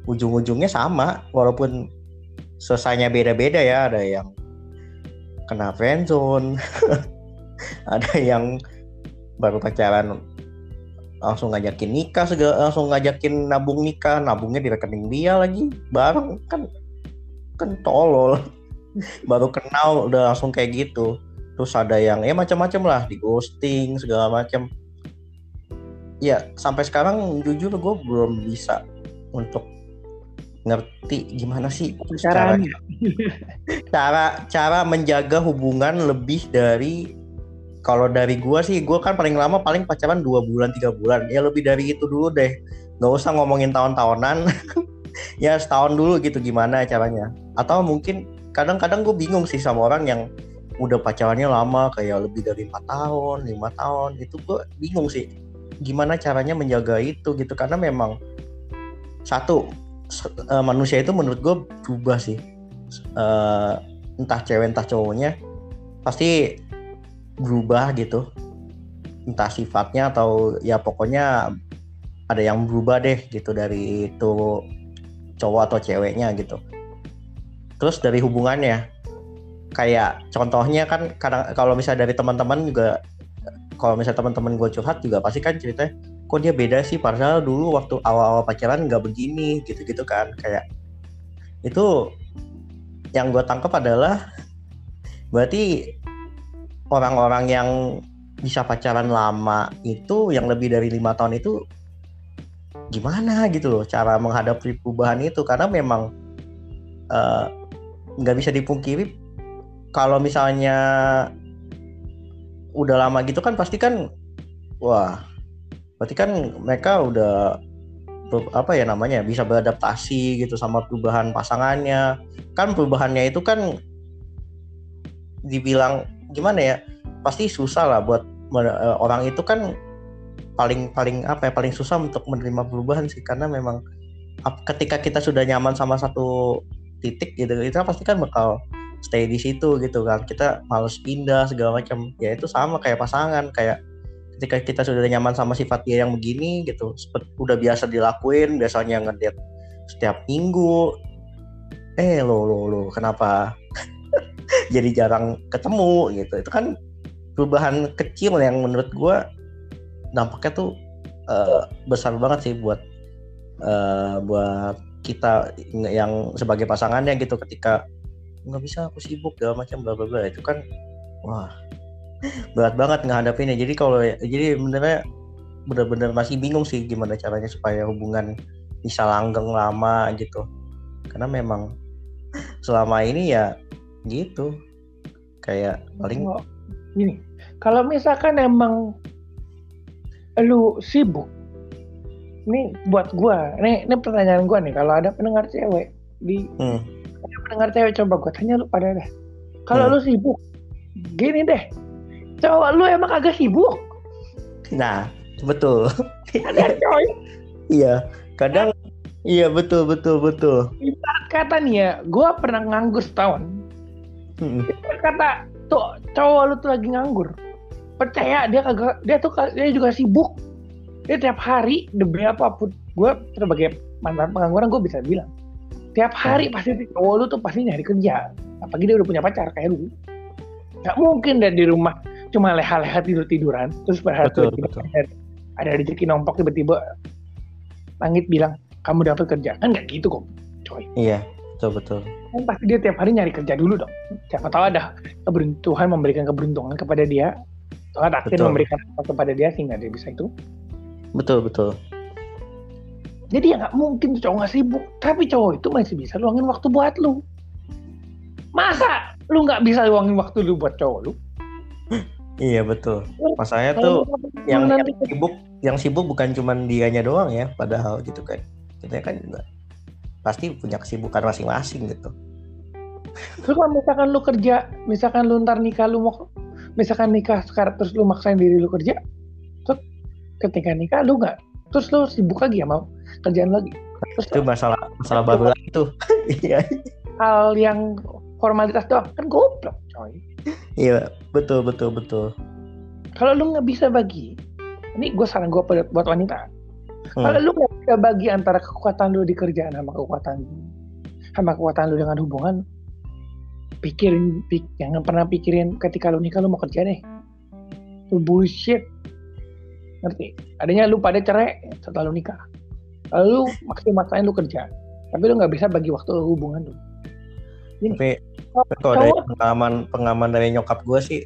Ujung-ujungnya sama walaupun selesainya beda-beda ya. Ada yang kena friendzone ada yang baru pacaran langsung ngajakin nikah segala langsung ngajakin nabung nikah nabungnya di rekening dia lagi. Bareng kan kan tolol. Baru kenal udah langsung kayak gitu terus ada yang ya macam-macam lah di ghosting segala macam. Ya sampai sekarang jujur gue belum bisa untuk ngerti gimana sih Caranya. cara cara menjaga hubungan lebih dari kalau dari gua sih gua kan paling lama paling pacaran dua bulan tiga bulan. Ya lebih dari itu dulu deh. Nggak usah ngomongin tahun-tahunan. Ya setahun dulu gitu gimana caranya. Atau mungkin kadang-kadang gue bingung sih sama orang yang udah pacarannya lama kayak lebih dari empat tahun lima tahun itu gue bingung sih gimana caranya menjaga itu gitu. Karena memang satu uh, manusia itu menurut gue berubah sih. Uh, entah cewek entah cowoknya pasti berubah gitu. Entah sifatnya atau ya pokoknya ada yang berubah deh gitu dari itu cowok atau ceweknya gitu. Terus dari hubungannya kayak contohnya kan kadang kalau misalnya dari teman-teman juga kalau misalnya teman-teman gue curhat juga pasti kan ceritanya kok dia beda sih? Padahal dulu waktu awal-awal pacaran nggak begini gitu-gitu kan. Kayak itu yang gue tangkap adalah berarti orang-orang yang bisa pacaran lama itu yang lebih dari lima tahun itu gimana gitu loh cara menghadapi perubahan itu. Karena memang eh, nggak uh, bisa dipungkiri kalau misalnya udah lama gitu kan pasti kan wah berarti kan mereka udah apa ya namanya bisa beradaptasi gitu sama perubahan pasangannya. Kan perubahannya itu kan dibilang gimana ya pasti susah lah buat uh, orang itu kan paling paling apa ya paling susah untuk menerima perubahan sih. Karena memang ketika kita sudah nyaman sama satu titik gitu kita pasti kan bakal stay di situ gitu kan. Kita males pindah segala macam. Ya itu sama kayak pasangan kayak ketika kita sudah nyaman sama sifat dia yang begini gitu udah biasa dilakuin biasanya ngedate setiap minggu. Eh lo lo lo kenapa jadi jarang ketemu gitu. Itu kan perubahan kecil yang menurut gue dampaknya tuh uh, besar banget sih buat uh, buat kita yang sebagai pasangannya gitu ketika nggak bisa aku sibuk segala macam bla bla bla. Itu kan wah berat banget ngadapinnya jadi kalau jadi benernya bener-bener masih bingung sih gimana caranya supaya hubungan bisa langgeng lama gitu. Karena memang selama ini ya gitu. Kayak paling oh, ini kalau misalkan emang lu sibuk ini buat gua. Ini ini pertanyaan gua nih. Kalau ada pendengar cewek di hmm. Pendengar cewek coba gua tanya lu pada deh. Kalau hmm. lu sibuk gini deh. Cowok lu emang agak sibuk? Nah betul. Ada coy iya kadang iya betul betul betul. Kata nih ya gua pernah nganggur setahun. Hmm. kata tuh cowok lu tuh lagi nganggur. Percaya dia kagak dia tuh dia juga sibuk. Dia tiap hari demi apa pun gue sebagai mantan pengangguran gue bisa bilang tiap hari hmm. pasti cowok lu tuh pasti nyari kerja apalagi dia udah punya pacar kayak lu nggak mungkin dari di rumah cuma leha-leha tidur tiduran terus berharap betul, betul. ada, ada rezeki nombok tiba-tiba langit bilang kamu dapat kerja kan nggak gitu kok coy iya betul betul kan pasti dia tiap hari nyari kerja dulu dong siapa tahu ada keberuntungan memberikan keberuntungan kepada dia Tuhan takdir memberikan kepada dia sehingga dia bisa itu. Betul betul. Jadi ya nggak mungkin cowok nggak sibuk, tapi cowok itu masih bisa luangin waktu buat lu. Masa lu nggak bisa luangin waktu lu buat cowok lu? Iya betul. Masalahnya tuh yang, yang sibuk, yang sibuk bukan cuma dianya doang ya, padahal gitu kan. Kita kan juga pasti punya kesibukan masing-masing gitu. Terus kalau misalkan lu kerja, misalkan lu ntar nikah lu mau misalkan nikah sekarang terus lu maksain diri lu kerja terus ketika nikah lu nggak terus lu sibuk lagi ya mau kerjaan lagi. Terus itu masalah masalah baru lagi tuh. Iya. Hal yang formalitas doang. Kan goblok coy. Iya betul betul betul. Kalau lu nggak bisa bagi ini gue saran gue buat wanita. Hmm. kalau lu nggak bisa bagi antara kekuatan lu di kerjaan sama kekuatan sama kekuatan lu dengan hubungan pikirin pik, jangan pernah pikirin ketika lu nikah lu mau kerja deh. Itu bullshit ngerti? Adanya lu pada cerai setelah lu nikah. Lalu maksimalin lu kerja. Tapi lu nggak bisa bagi waktu lu hubungan lu. Gini, tapi, kalau dari pengalaman pengalaman dari nyokap gue sih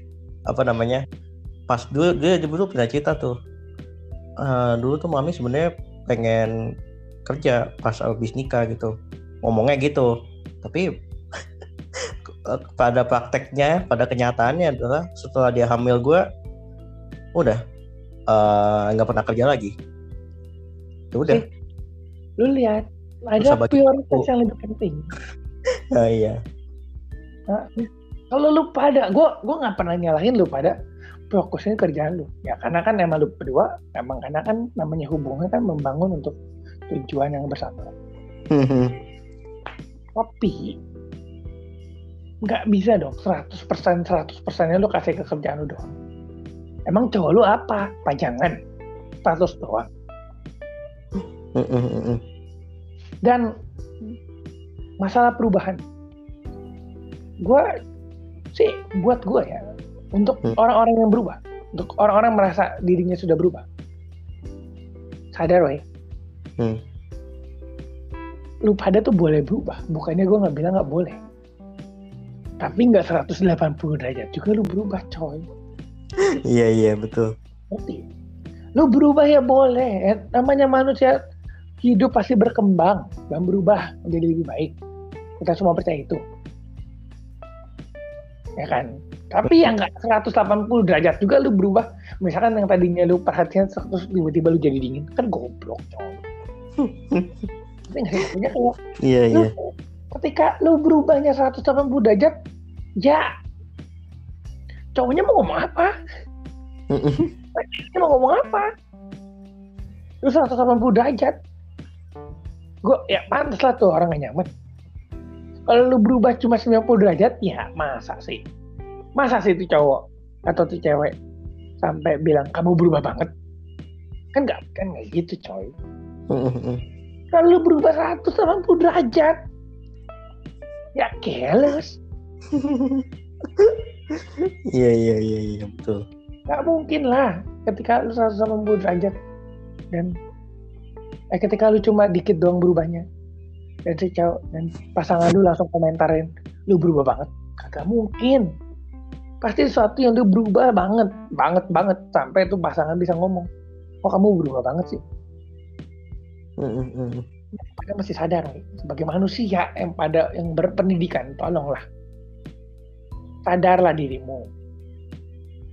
apa namanya pas dulu dia dulu punya cerita tuh uh, dulu tuh mami sebenarnya pengen kerja pas habis nikah gitu. Ngomongnya gitu. Tapi pada prakteknya pada kenyataannya adalah setelah dia hamil gue udah nggak uh, pernah kerja lagi. Ya udah. Lu lihat ada prioritas yang lebih penting. Nah, iya. Nah, kalau lu pada gue gue nggak pernah nyalahin lu pada fokusnya kerjaan lu. Ya karena kan emang lu berdua emang karena kan namanya hubungan kan membangun untuk tujuan yang bersama. Hmm. tapi nggak bisa dong. 100% 100% nya lu kasih ke kerjaan lu doang emang cowok lu apa? Pajangan? Status doang. Dan masalah perubahan. Gue sih buat gue ya untuk hmm. orang-orang yang berubah untuk orang-orang merasa dirinya sudah berubah sadar weh. Hmm. lu pada tuh boleh berubah bukannya gue nggak bilang nggak boleh. Tapi nggak 180 derajat juga lu berubah coy iya iya betul. Lu berubah ya boleh. Eh, namanya manusia hidup pasti berkembang dan berubah menjadi lebih baik. Kita semua percaya itu. Ya kan? Tapi yang nggak 180 derajat juga lu berubah. Misalkan yang tadinya lu perhatian terus tiba-tiba lu jadi dingin. Kan goblok iya iya. ketika lu berubahnya 180 derajat ya cowoknya mau ngomong apa? Dia mau ngomong apa? Lu 180 derajat gue ya pantas lah tuh orang gak nyaman. Kalau lu berubah cuma 90 derajat ya masa sih? Masa sih itu cowok atau tuh cewek sampai bilang kamu berubah banget? Kan nggak kan nggak gitu coy. Kalau lu berubah 180 derajat ya keles iya iya iya iya betul. Nggak mungkin lah ketika lu 180 derajat dan eh ketika lu cuma dikit doang berubahnya dan si cowok dan pasangan lu langsung komentarin lu berubah banget. Kagak mungkin. Pasti sesuatu yang lu berubah banget banget banget sampai itu pasangan bisa ngomong oh kamu berubah banget sih. Mm -hmm. pada masih sadar sebagai manusia yang pada yang berpendidikan tolonglah sadarlah dirimu.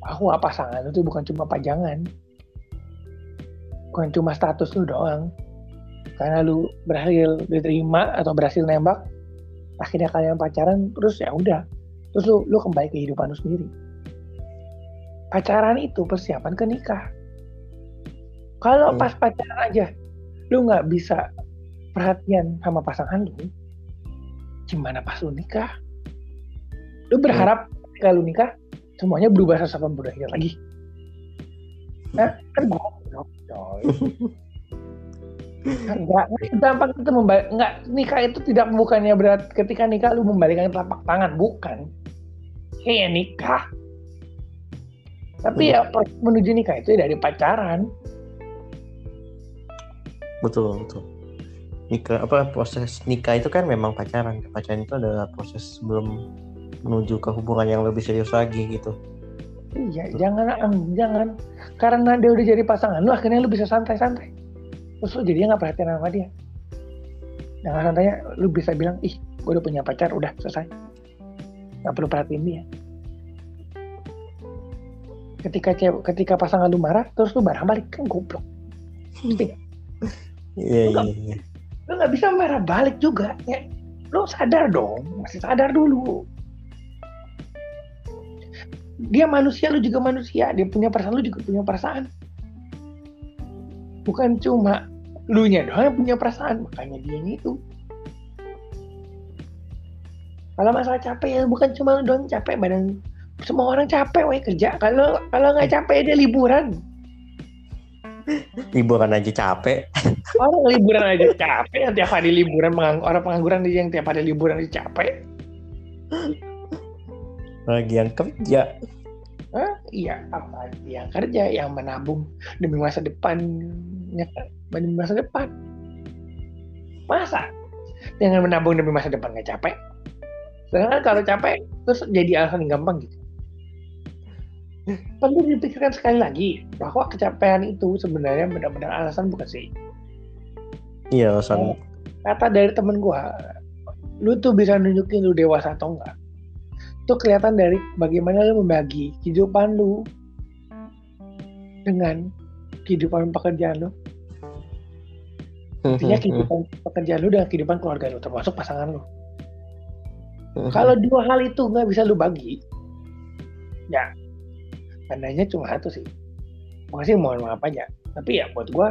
Bahwa pasangan itu bukan cuma pajangan. Bukan cuma status lu doang. Karena lu berhasil diterima atau berhasil nembak akhirnya kalian pacaran terus ya udah. Terus lu, lu kembali ke kehidupan lu sendiri. Pacaran itu persiapan ke nikah. Kalau hmm. pas pacaran aja lu nggak bisa perhatian sama pasangan lu gimana pas lu nikah lu berharap hmm. kalau nikah semuanya berubah 180 derajat lagi? Nah kan goblok coy. Enggak gampang itu membalik enggak nikah itu tidak bukannya berat. Ketika nikah lu membalikkan telapak tangan. Bukan. Kayak nikah. Tapi ya menuju nikah itu dari pacaran. Betul betul. Nikah apa proses nikah itu kan memang pacaran. Pacaran itu adalah proses sebelum menuju ke hubungan yang lebih serius lagi gitu. Iya jangan jangan. Karena dia udah jadi pasangan lu akhirnya lu bisa santai-santai. Terus lu jadinya nggak perhatian sama dia. Dengan santainya lu bisa bilang ih gue udah punya pacar udah selesai. Nggak perlu perhatiin dia. Ketika cewek ketika pasangan lu marah terus lu marah balik kan goblok. Iya iya iya. lu nggak bisa marah balik juga ya. Lu sadar dong masih sadar dulu dia manusia lu juga manusia. Dia punya perasaan lu juga punya perasaan. Bukan cuma lu nya doang yang punya perasaan makanya dia itu. Kalau masalah capek ya bukan cuma lu doang capek badan semua orang capek weh kerja. Kalau kalau nggak capek dia liburan. Liburan aja capek. Orang liburan aja capek tiap hari liburan orang pengangguran dia yang tiap hari liburan aja capek lagi yang kerja Hah? Iya, apa yang kerja, yang menabung demi masa depannya, demi masa depan. Masa? Dengan menabung demi masa depan nggak capek? Sedangkan kalau capek, terus jadi alasan yang gampang gitu. Perlu dipikirkan sekali lagi bahwa kecapean itu sebenarnya benar-benar alasan bukan sih? Iya, alasan. Kata dari temen gua, lu tuh bisa nunjukin lu dewasa atau enggak. Itu kelihatan dari bagaimana lu membagi kehidupan lu dengan kehidupan pekerjaan lu. Intinya kehidupan pekerjaan lu dan kehidupan keluarga lu, termasuk pasangan lu. Kalau dua hal itu nggak bisa lu bagi, ya tandanya cuma satu sih sih mohon maaf aja tapi ya buat gue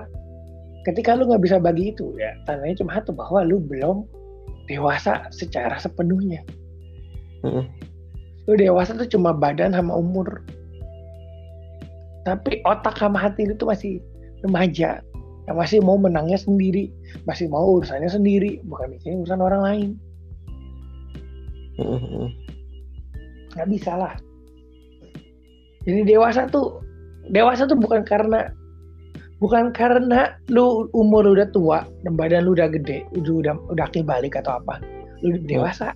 ketika lu nggak bisa bagi itu ya tandanya cuma satu bahwa lu belum dewasa secara sepenuhnya mm. Lu dewasa tuh cuma badan sama umur. Tapi otak sama hati lu tuh masih remaja. Yang masih mau menangnya sendiri. Masih mau urusannya sendiri. Bukan mikirin urusan orang lain. Nggak bisa lah. Jadi dewasa tuh dewasa tuh bukan karena bukan karena lu umur udah tua dan badan lu udah gede, udah udah udah balik atau apa. Lu dewasa.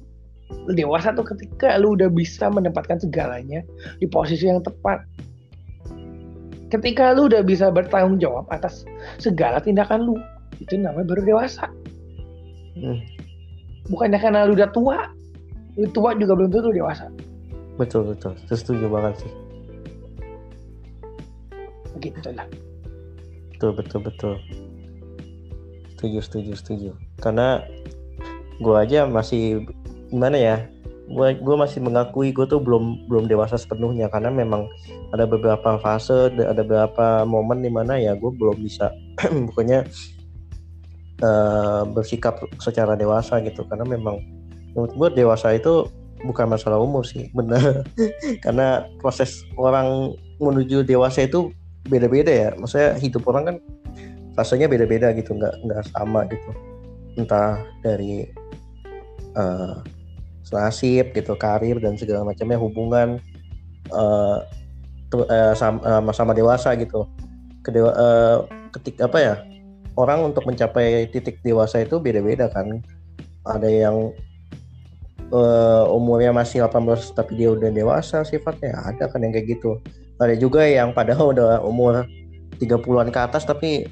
Dewasa tuh ketika lu udah bisa menempatkan segalanya di posisi yang tepat. Ketika lu udah bisa bertanggung jawab atas segala tindakan lu, itu namanya baru dewasa. Hmm. Bukannya karena lu udah tua, lu tua juga belum tentu dewasa. Betul betul, setuju banget sih begitulah betul betul betul setuju setuju setuju karena gue aja masih gimana ya gue gue masih mengakui gue tuh belum belum dewasa sepenuhnya karena memang ada beberapa fase ada beberapa momen di mana ya gue belum bisa bukannya uh, bersikap secara dewasa gitu. Karena memang menurut gue dewasa itu bukan masalah umur sih benar karena proses orang menuju dewasa itu beda-beda ya. Maksudnya hidup orang kan fasenya beda-beda gitu nggak nggak sama gitu. Entah dari uh, nasib gitu karir dan segala macamnya hubungan uh, sama, sama dewasa gitu. Kedewa, uh, ketik apa ya orang untuk mencapai titik dewasa itu beda-beda kan. Ada yang uh, umurnya masih 18 tapi dia udah dewasa sifatnya ada kan yang kayak gitu. Ada juga yang padahal udah umur 30-an ke atas tapi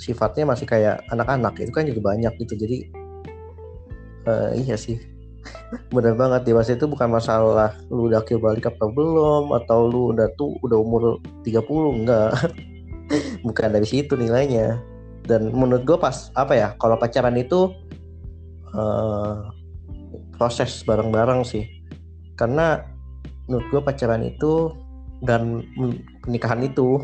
sifatnya masih kayak anak-anak itu kan juga banyak gitu. Jadi uh, iya sih benar banget dewasa itu bukan masalah lu udah kill balik apa belum atau lu udah tuh udah umur 30 enggak. Bukan dari situ nilainya. Dan menurut gue pas apa ya kalau pacaran itu uh, proses bareng-bareng sih. Karena menurut gue pacaran itu dan pernikahan itu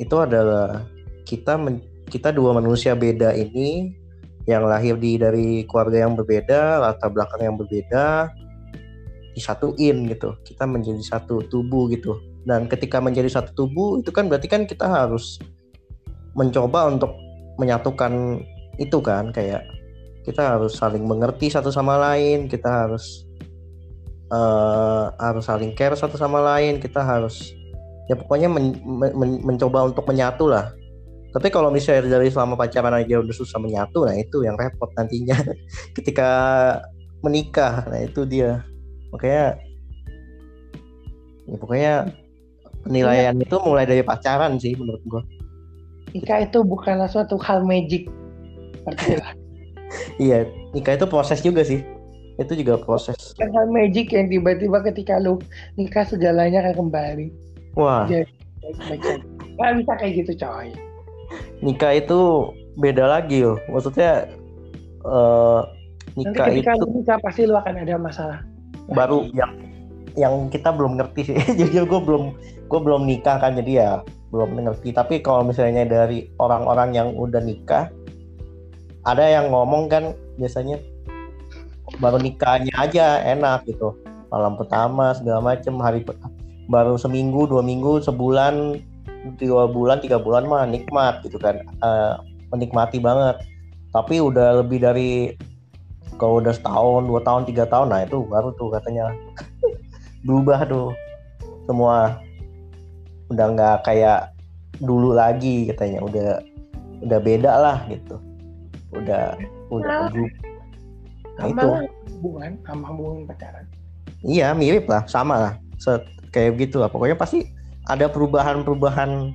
itu adalah kita men, kita dua manusia beda ini yang lahir di dari keluarga yang berbeda latar belakang yang berbeda disatuin gitu. Kita menjadi satu tubuh gitu. Dan ketika menjadi satu tubuh itu kan berarti kan kita harus mencoba untuk menyatukan itu kan. Kayak kita harus saling mengerti satu sama lain kita harus uh, harus saling care satu sama lain kita harus ya pokoknya men, men, mencoba untuk menyatu lah tapi kalau misalnya dari selama pacaran aja udah susah menyatu nah itu yang repot nantinya. Ketika menikah nah itu dia. Makanya ya pokoknya penilaian ya. itu mulai dari pacaran sih menurut gua. Nikah itu bukanlah suatu hal magic. Iya nikah itu proses juga sih. Itu juga proses. Hal magic yang tiba-tiba ketika lu nikah segalanya akan kembali. Wah. Jadi, nggak bisa kayak gitu coy nikah itu beda lagi loh maksudnya uh, nikah Nanti ketika itu nikah pasti lu akan ada masalah. baru yang yang kita belum ngerti sih. Jadi gue belum gue belum nikah kan jadi ya belum ngerti. Tapi kalau misalnya dari orang-orang yang udah nikah ada yang ngomong kan biasanya baru nikahnya aja enak gitu. Malam pertama segala macem hari baru seminggu dua minggu sebulan dua bulan tiga bulan mah nikmat gitu kan. Uh, menikmati banget. Tapi udah lebih dari kalau udah setahun dua tahun tiga tahun nah itu baru tuh katanya. Berubah tuh. Semua udah nggak kayak dulu lagi katanya. Udah udah beda lah gitu. Udah udah Nah. Nah, sama itu. hubungan sama hubungan pacaran. Iya mirip lah. Sama lah. Se- kayak gitu lah. Pokoknya pasti ada perubahan-perubahan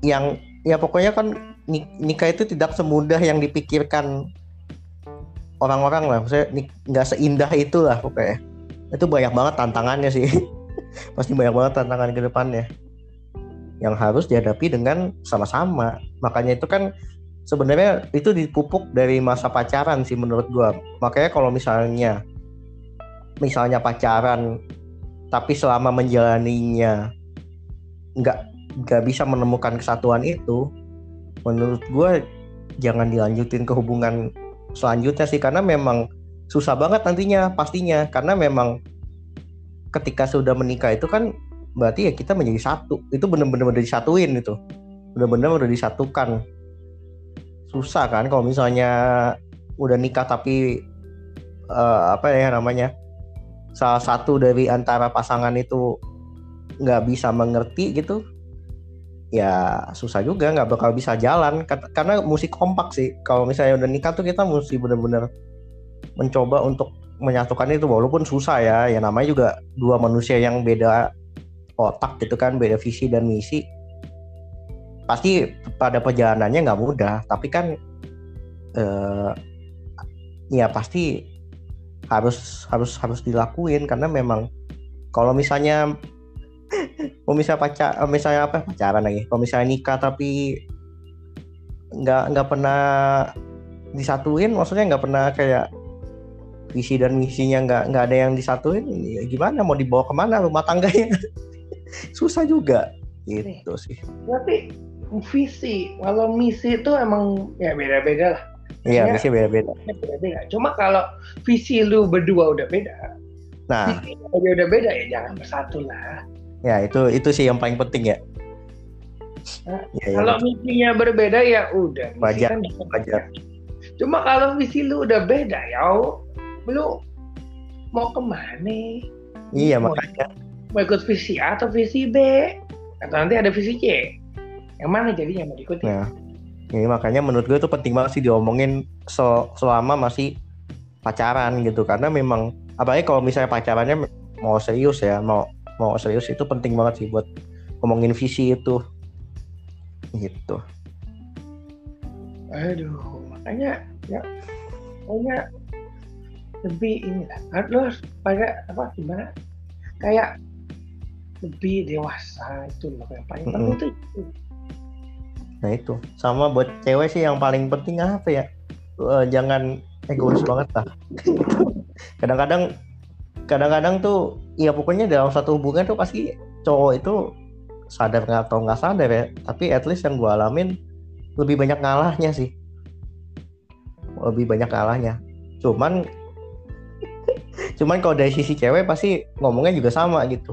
yang ya pokoknya kan ni- nikah itu tidak semudah yang dipikirkan orang-orang lah. Maksudnya nggak seindah itu lah pokoknya. Itu banyak banget tantangannya sih. Pasti banyak banget tantangan ke depannya. Yang harus dihadapi dengan sama-sama. Makanya itu kan sebenarnya itu dipupuk dari masa pacaran sih menurut gua. Makanya kalau misalnya misalnya pacaran tapi selama menjalaninya nggak nggak bisa menemukan kesatuan itu menurut gue jangan dilanjutin ke hubungan selanjutnya sih karena memang susah banget nantinya pastinya. Karena memang ketika sudah menikah itu kan berarti ya kita menjadi satu. Itu bener-bener udah disatuin itu. Bener-bener udah disatukan. Susah kan kalau misalnya udah nikah tapi eh, apa ya namanya salah satu dari antara pasangan itu nggak bisa mengerti gitu ya susah juga nggak bakal bisa jalan. Karena mesti kompak sih. Kalau misalnya udah nikah tuh kita mesti bener-bener mencoba untuk menyatukan itu walaupun susah ya. Ya namanya juga dua manusia yang beda otak gitu kan beda visi dan misi. Pasti pada perjalanannya nggak mudah tapi kan eh, ya pasti harus harus harus dilakuin. Karena memang kalau misalnya kalau misalnya pacar eh, misalnya apa pacaran lagi. Kalau misalnya nikah tapi nggak nggak pernah disatuin maksudnya nggak pernah kayak visi dan misinya nggak nggak ada yang disatuin ya gimana? Mau dibawa ke mana rumah tangganya? Susah juga. Gitu sih. Tapi visi kalau misi itu emang ya beda-beda lah. Iya Ya. misi beda-beda. beda-beda. Cuma kalau visi lu berdua udah beda nah. visi udah beda ya jangan bersatu lah ya itu itu sih yang paling penting ya. Nah, ya, ya, kalau misinya berbeda ya udah misi Wajar, kan wajar. cuma kalau visi lu udah beda ya lu mau ke mana? Iya mau, makanya. mau ikut visi A atau visi B? Atau nanti ada visi C? Yang mana jadinya mau diikuti Nah, ini makanya menurut gue itu penting banget sih diomongin sel- selama masih pacaran gitu. Karena memang apalagi kalau misalnya pacarannya mau serius ya mau mau serius itu penting banget sih buat ngomongin visi itu. Gitu. Aduh makanya ya pokoknya lebih inilah lu harus pada apa gimana? Kayak lebih dewasa itu loh yang paling penting Mm-mm. tuh itu. nah itu. Sama buat cewek sih yang paling penting apa ya? Eh, jangan egois banget lah. Kadang-kadang kadang-kadang tuh ya pokoknya dalam satu hubungan tuh pasti cowok itu sadar nggak atau nggak sadar ya. Tapi at least yang gue alamin lebih banyak ngalahnya sih. Lebih banyak ngalahnya. Cuman cuman kalau dari sisi cewek pasti ngomongnya juga sama gitu.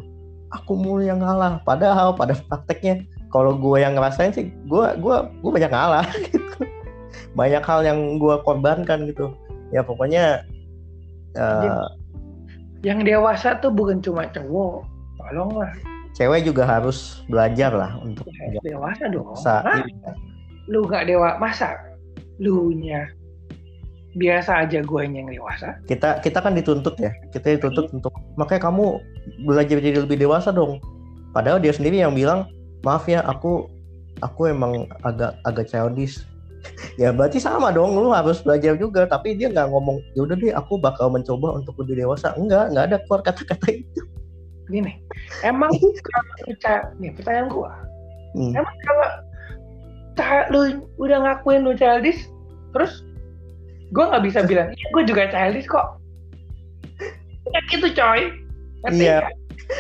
Aku mulu yang ngalah. Padahal pada prakteknya kalau gue yang ngerasain sih gue gua gue banyak ngalah gitu. Banyak hal yang gue korbankan gitu. Ya pokoknya eh, yang dewasa tuh bukan cuma cowok. Tolonglah. Cewek juga harus belajar lah untuk ya, dewasa dong. Bisa Hah? lu nggak dewa masa? Lu nya biasa aja gue yang dewasa. Kita kita kan dituntut ya. Kita dituntut untuk makanya kamu belajar jadi lebih dewasa dong. Padahal dia sendiri yang bilang maaf ya aku aku emang agak agak childish ya berarti sama dong lu harus belajar juga. Tapi dia nggak ngomong ya udah deh aku bakal mencoba untuk lebih dewasa. Enggak nggak ada keluar kata-kata itu. Gini emang kalau percaya nih pertanyaan gue Hmm. emang kalau lu udah ngakuin lu childish terus gue nggak bisa bilang iya gue juga childish kok. Ya gitu coy. Iya.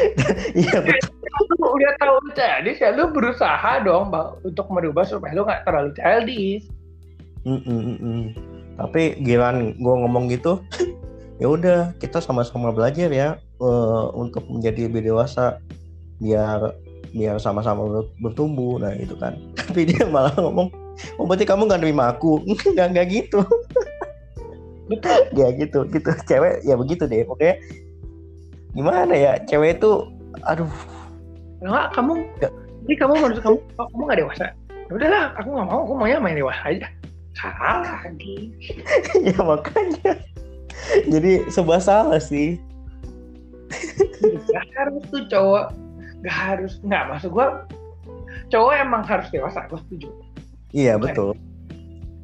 iya betul lu udah tahu lu childish ya lu berusaha dong Bang, untuk merubah supaya lu nggak terlalu childish. Mm, mm, mm, mm. tapi giliran gue ngomong gitu ya udah kita sama-sama belajar ya eh, untuk menjadi lebih dewasa biar biar sama-sama ber- bertumbuh. Nah itu kan. Tapi dia malah ngomong oh berarti kamu nggak nerima aku? Nggak nggak gitu. Betul. Ya gitu gitu. Cewek ya begitu deh pokoknya. Gimana ya cewek itu aduh Enggak, kamu jadi kamu menurut kamu oh, kamu nggak dewasa? Ya udahlah aku nggak mau aku maunya main dewasa aja. Salah lagi ya makanya. Jadi sebab salah sih. Gak harus tuh cowok. Gak harus nggak maksud gua cowok emang harus dewasa gua setuju. Iya betul.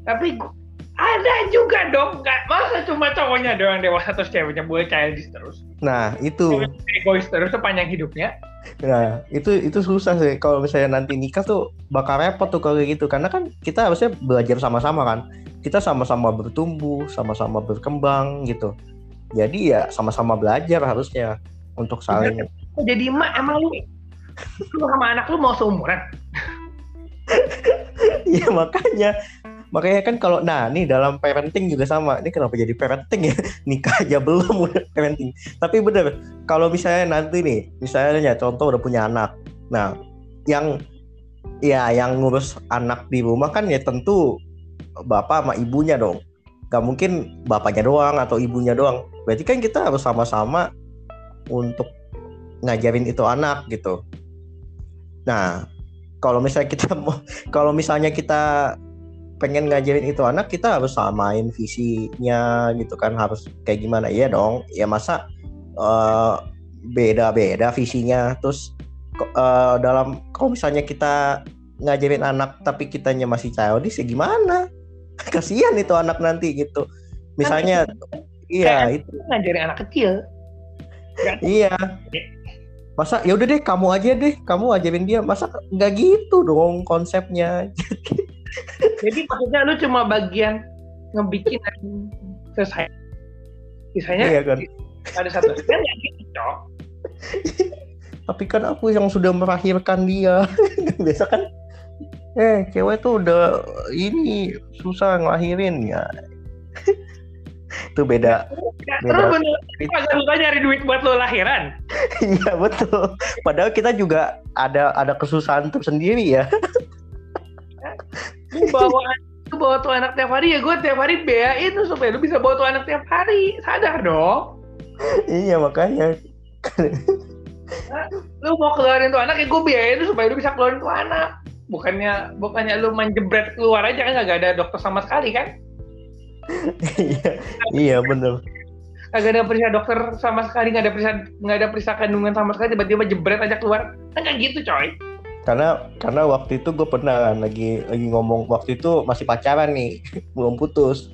Tapi gua, ada juga dong nggak. Masa cuma cowoknya doang dewasa terus ceweknya boleh childish terus? Nah itu. Egois terus sepanjang hidupnya? Nah, itu itu susah sih. Kalau misalnya nanti nikah tuh bakal repot tuh kalau gitu. Karena kan kita harusnya belajar sama-sama kan. Kita sama-sama bertumbuh, sama-sama berkembang gitu. Jadi ya sama-sama belajar harusnya untuk saling Jadi emak emang lu. Lu sama anak lu mau seumuran? Iya makanya makanya kan kalau nah nih dalam parenting juga sama. Ini kenapa jadi parenting ya? Nikah aja belum udah parenting. Tapi bener kalau misalnya nanti nih misalnya contoh udah punya anak. Nah yang ya yang ngurus anak di rumah kan ya tentu bapak sama ibunya dong. Gak mungkin bapaknya doang atau ibunya doang. Berarti kan kita harus sama-sama untuk ngajarin itu anak gitu. Nah kalau misalnya kita mau kalau misalnya kita pengen ngajarin itu anak kita harus samain visinya gitu kan harus kayak gimana. Ya dong ya masa uh, beda-beda visinya. Terus uh, dalam kalau misalnya kita ngajarin anak tapi kitanya masih childish ya gimana? Kasihan itu anak nanti gitu. Misalnya kan, iya itu. ngajarin anak kecil. Iya. Masa ya udah deh kamu aja deh kamu ajarin dia. Masa nggak gitu dong konsepnya Jadi maksudnya lu cuma bagian ngebikin selesai. Misalnya iya kan? ada satu kan yang gitu. Tapi kan aku yang sudah melahirkan dia. Biasa kan eh cewek tuh udah ini susah ngelahirin ya. itu beda. Ya, beda terus bener, agak susah nyari duit buat lo lahiran. Iya betul. Padahal kita juga ada ada kesusahan tersendiri ya lu bawa lu bawa tuh anak tiap hari ya gue tiap hari bea itu supaya lu bisa bawa tuh anak tiap hari. Sadar dong. Iya makanya. Nah, lu mau keluarin tuh anak ya gue biayain itu supaya lu bisa keluarin tuh anak. Bukannya bukannya lu menjebret keluar aja kan gak ada dokter sama sekali kan? Iya iya bener. Kagak ada periksa dokter sama sekali nggak ada periksa nggak ada periksa kandungan sama sekali tiba-tiba jebret aja keluar. Kan kayak gitu coy karena karena waktu itu gue pernah kan lagi lagi ngomong waktu itu masih pacaran nih belum putus.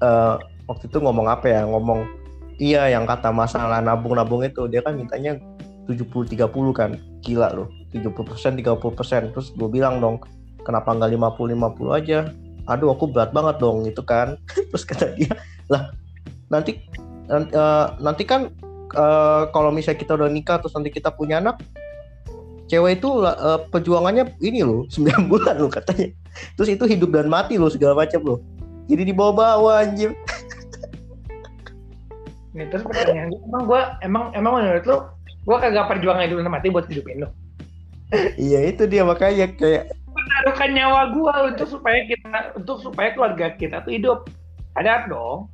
Uh, waktu itu ngomong apa ya? Ngomong iya yang kata masalah nabung-nabung itu dia kan mintanya 70-30 kan? Gila loh 70% 30% terus gue bilang dong kenapa nggak 50-50 aja? Aduh aku berat banget dong itu kan. Terus kata dia lah nanti uh, nanti kan uh, kalau misalnya kita udah nikah terus nanti kita punya anak cewek itu uh, perjuangannya ini loh 9 bulan loh katanya. Terus itu hidup dan mati loh segala macam loh. Jadi dibawa-bawa anjir. Nih, terus pertanyaan emang gue emang emang menurut lo gue kagak perjuangan hidup dan mati buat hidupin lo iya itu dia makanya kayak menaruhkan nyawa gue untuk supaya kita untuk supaya keluarga kita tuh hidup. Ada dong.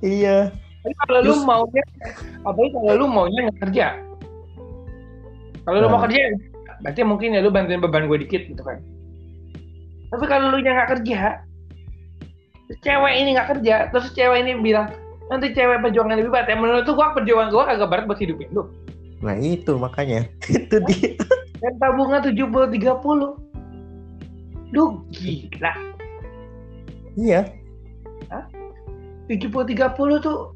Iya. Tapi kalau lu maunya apalagi kalau lu maunya nggak kerja kalau nah. lu mau nah. kerja, berarti mungkin ya lu bantuin beban gue dikit gitu kan. Tapi kalau lu nya nggak kerja, cewek ini nggak kerja, terus cewek ini bilang nanti cewek perjuangan lebih berat. Ya menurut gua perjuangan gua agak berat buat hidupin lu. Nah itu makanya itu dia. Dan tabungan tujuh puluh tiga puluh. Lu gila. Iya. Tujuh puluh tiga puluh tuh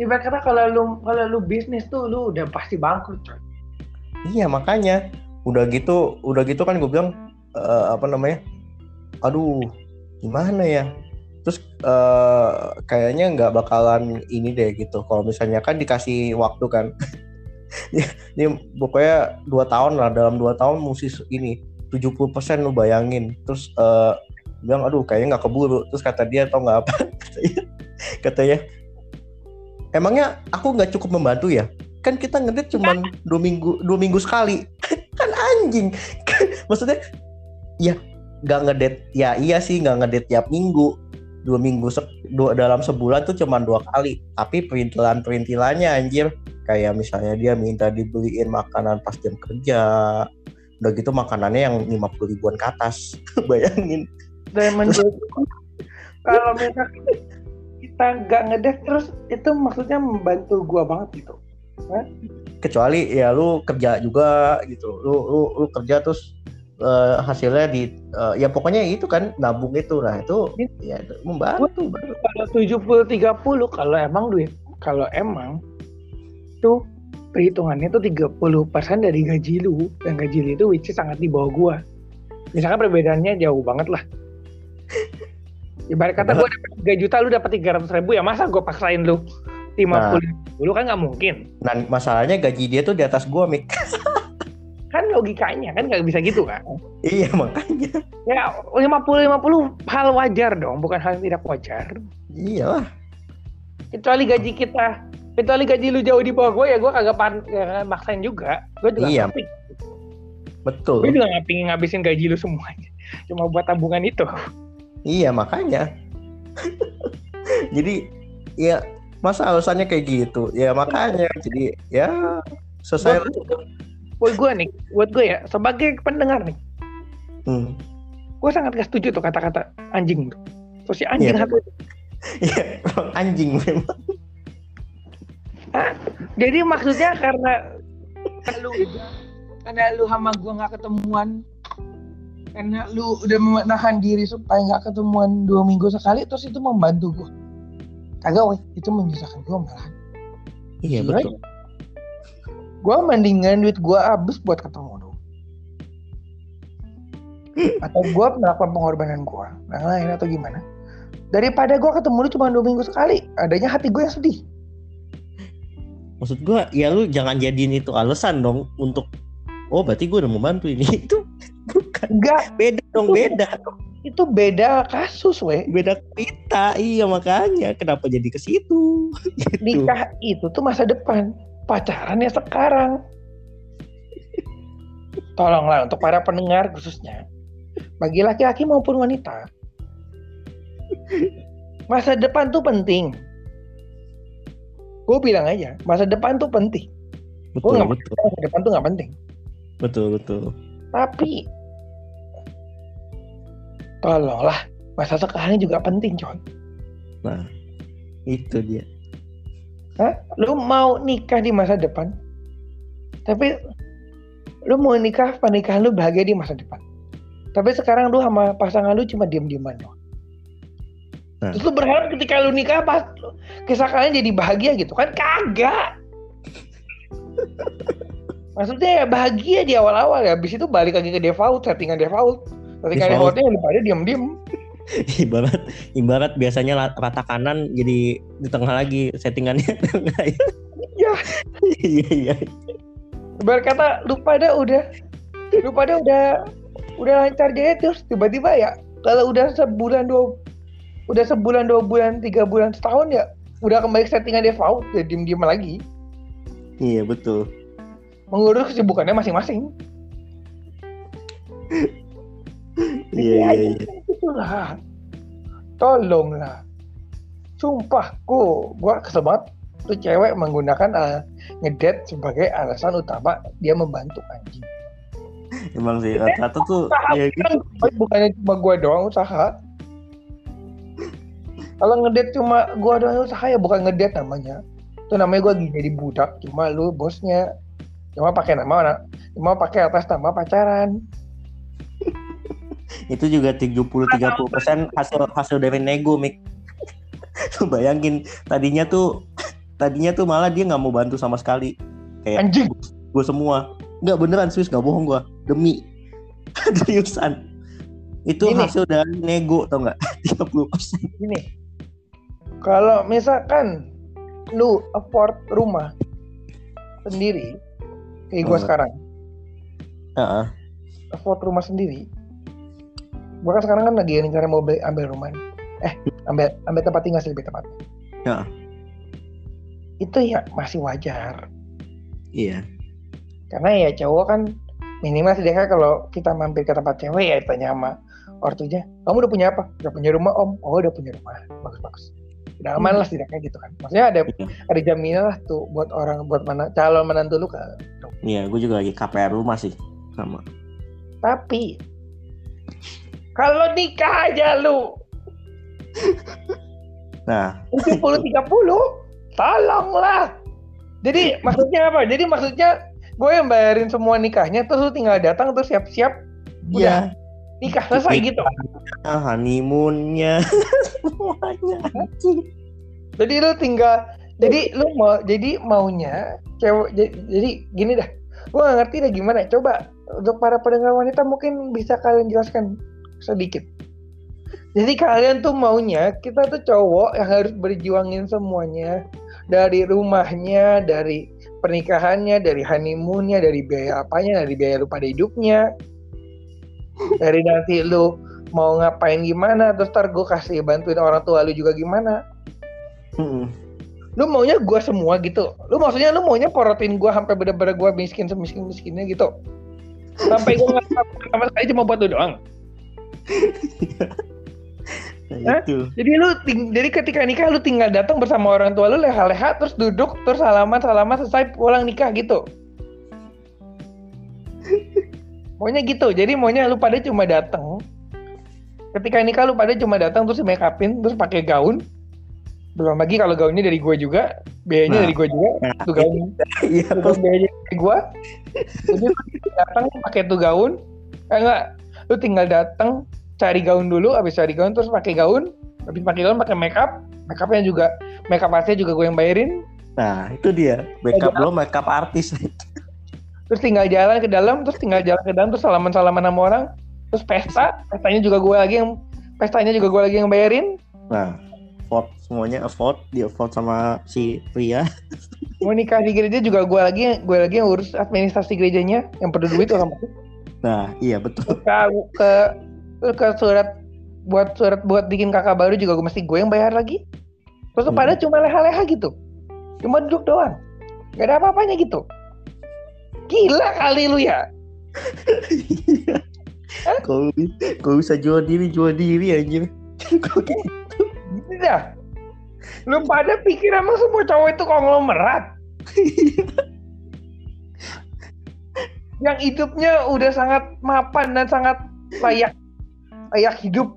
ibarat kata kalau lu kalau lu bisnis tuh lu udah pasti bangkrut coy iya makanya. Udah gitu udah gitu kan gue bilang uh, apa namanya aduh gimana ya? Terus uh, kayaknya nggak bakalan ini deh gitu. Kalau misalnya kan dikasih waktu kan. Ini pokoknya dua tahun lah dalam dua tahun mesti ini 70% lu bayangin. Terus uh, bilang aduh kayaknya nggak keburu. Terus kata dia atau nggak apa? Katanya emangnya aku nggak cukup membantu ya kan kita ngedit cuma dua minggu dua minggu sekali. Kan anjing. Maksudnya ya nggak ngedit ya iya sih nggak ngedit tiap minggu. Dua minggu se dua dalam sebulan tuh cuma dua kali. Tapi perintilan perintilannya anjir. Kayak misalnya dia minta dibeliin makanan pas jam kerja. Udah gitu makanannya yang lima puluh ribuan ke atas. Bayangin. Menurutku kalau misalnya kita nggak ngedek terus itu maksudnya membantu gua banget gitu? Kecuali ya lu kerja juga gitu. Lu lu, lu kerja terus uh, hasilnya di uh, ya pokoknya itu kan nabung itu. Nah itu ya itu membantu. Kalau tujuh puluh tiga puluh kalau emang duit kalau emang tuh perhitungannya tuh 30% dari gaji lu dan gaji lu itu which is sangat di bawah gua. Misalkan perbedaannya jauh banget lah. Ibarat kata gua dapat 3 juta lu dapat 300 ribu ya masa gua paksain lu 50 nah, lu kan nggak mungkin. Nah masalahnya gaji dia tuh di atas gua mik. Kan logikanya kan nggak bisa gitu kan? Iya makanya. Ya 50 50 hal wajar dong bukan hal yang tidak wajar. Iyalah. Kecuali gaji kita. Kecuali gaji lu jauh di bawah gue ya gue kagak pan ya, maksain juga. Gue juga iya. Ngapain. betul. Gue juga nggak pingin ngabisin gaji lu semuanya. Cuma buat tabungan itu. Iya makanya. Jadi ya masa alasannya kayak gitu? Ya makanya. Jadi ya selesai buat gue nih. Buat gue ya sebagai pendengar nih. Hmm. gue sangat gak setuju tuh kata-kata anjing tuh. Terus si anjing ya. satu Iya, anjing memang. Jadi maksudnya karena lu karena lu sama gua nggak ketemuan. Karena lu udah menahan diri supaya nggak ketemuan dua minggu sekali terus itu membantu gua kagak weh. Itu menyusahkan gua malah iya betul. gua mendingan duit gua habis buat ketemu lu. Atau gua melakukan pengorbanan gua yang lain atau gimana. Daripada gua ketemu lu cuma dua minggu sekali adanya hati gua yang sedih. Maksud gue ya lu jangan jadiin itu alasan dong untuk oh berarti gue udah membantu ini. Itu bukan enggak. beda dong beda itu beda kasus weh. Beda kita iya makanya. Kenapa jadi ke situ? Gitu. nikah itu tuh masa depan. Pacaran ya sekarang. Tolonglah untuk para pendengar khususnya. Bagi laki-laki maupun wanita. Masa depan tuh penting. Gue bilang aja masa depan tuh penting. Gue nggak masa depan tuh nggak penting. Betul betul. Tapi tolonglah masa sekarang juga penting coy nah itu dia Hah? lu mau nikah di masa depan tapi lu mau nikah pernikahan lu bahagia di masa depan tapi sekarang lu sama pasangan lu cuma diem-dieman doang Nah. Terus lu berharap ketika lu nikah pas kisah kalian jadi bahagia gitu kan? Kagak. Maksudnya ya bahagia di awal-awal ya, habis itu balik lagi ke default, settingan default. Ketika defaultnya yang pada diem-diem. ibarat ibarat biasanya rata kanan jadi di tengah lagi settingannya. Iya. Iya iya. Ibarat kata lu pada udah. Lu pada udah udah lancar jaya terus tiba-tiba ya kalau udah sebulan dua udah sebulan dua bulan tiga bulan setahun ya udah kembali settingan default ya diem diem lagi. Iya betul. Mengurus kesibukannya masing-masing iya iya iya itulah. Tolonglah. Sumpah ku gua kesel banget. Tuh cewek menggunakan uh, ngedet sebagai alasan utama dia membantu anjing. Emang sih rata-rata tuh ya gitu. bukannya cuma gua doang usaha. Kalau ngedet cuma gua doang usaha ya bukan ngedet namanya. Itu namanya gua jadi budak cuma lu bosnya. Cuma pakai nama cuma pakai atas nama pacaran itu juga 30 30 persen hasil hasil dari nego mik bayangin tadinya tuh tadinya tuh malah dia nggak mau bantu sama sekali. Kayak anjing. Gue semua. Nggak beneran sih nggak bohong gue demi. Seriusan. Itu ini. hasil dari nego tau nggak? 30 persen. Ini. Kalau misalkan lu afford rumah sendiri kayak gue uh. sekarang. Uh -uh. afford rumah sendiri gue kan sekarang kan lagi cari mau beli, ambil rumah nih. eh ambil ambil tempat tinggal sih lebih tepat uh. itu ya masih wajar. Iya. Karena ya cowok kan minimal sih kalau kita mampir ke tempat cewek ya tanya sama ortunya kamu udah punya apa? Udah punya rumah om. Oh udah punya rumah. Bagus bagus udah aman lah setidaknya gitu kan. Maksudnya ada Iya. ada jaminan lah tuh buat orang buat mana calon menantu lu kan Iya, gue juga lagi KPR rumah sih sama. tapi kalau nikah aja lu. Nah, 70 30 tolonglah. Jadi maksudnya apa? Jadi maksudnya gue yang bayarin semua nikahnya terus lu tinggal datang terus siap-siap udah. Ya nikah selesai gitu. honeymoonnya. Semuanya. jadi lu tinggal jadi lu mau jadi maunya cewek jadi, jadi gini dah. Gue gak ngerti deh gimana. Coba untuk para pendengar wanita mungkin bisa kalian jelaskan sedikit. Jadi kalian tuh maunya kita tuh cowok yang harus berjuangin semuanya. Dari rumahnya dari pernikahannya dari honeymoonnya dari biaya apanya dari biaya lu pada hidupnya. Dari nanti lu mau ngapain gimana terus ntar gue kasih bantuin orang tua lu juga gimana. Mm-mm. lu maunya gua semua gitu. Lu maksudnya lu maunya porotin gua sampai bener-bener gua miskin semiskin miskinnya gitu. Sampai gua nggak sama sekali cuma buat lu doang Nah, itu. jadi lu ting- jadi ketika nikah lu tinggal datang bersama orang tua lu leha-leha terus duduk terus salaman salaman selesai pulang nikah gitu. Maunya gitu. Jadi maunya lu pada cuma datang. Ketika nikah lu pada cuma datang terus make upin terus pakai gaun. Belum lagi kalau gaunnya dari gue juga. Biayanya Nah. dari gue juga. Nah, tuh gaun. Iya, terus biayanya dari gue jadi datang pakai tuh gaun. Eh, enggak lu tinggal datang cari gaun dulu habis cari gaun terus pakai gaun habis pakai gaun pakai makeup makeupnya juga makeup artisnya juga gue yang bayarin. Nah itu dia. Makeup lo makeup artis. terus tinggal jalan ke dalam terus tinggal jalan ke dalam terus salaman salaman sama orang. Terus pesta pestanya juga gue lagi yang pestanya juga gue lagi yang bayarin. Nah, afford semuanya afford, di afford sama si pria. mau nikah di gereja juga gue lagi gue lagi yang urus administrasi gerejanya yang perlu duit orang Nah, iya betul. ke ke ke surat buat surat buat bikin kakak baru juga gue mesti gue yang bayar lagi. Terus Hmm. pada cuma leha-leha gitu. Cuma duduk doang. Gak ada apa-apanya gitu. Gila kali lu ya. Kalau kalau bisa jual diri, jual diri anjir. Kayak gitu? Dah lu pada pikir emang semua cowok itu konglomerat yang hidupnya udah sangat mapan dan sangat layak. Layak hidup.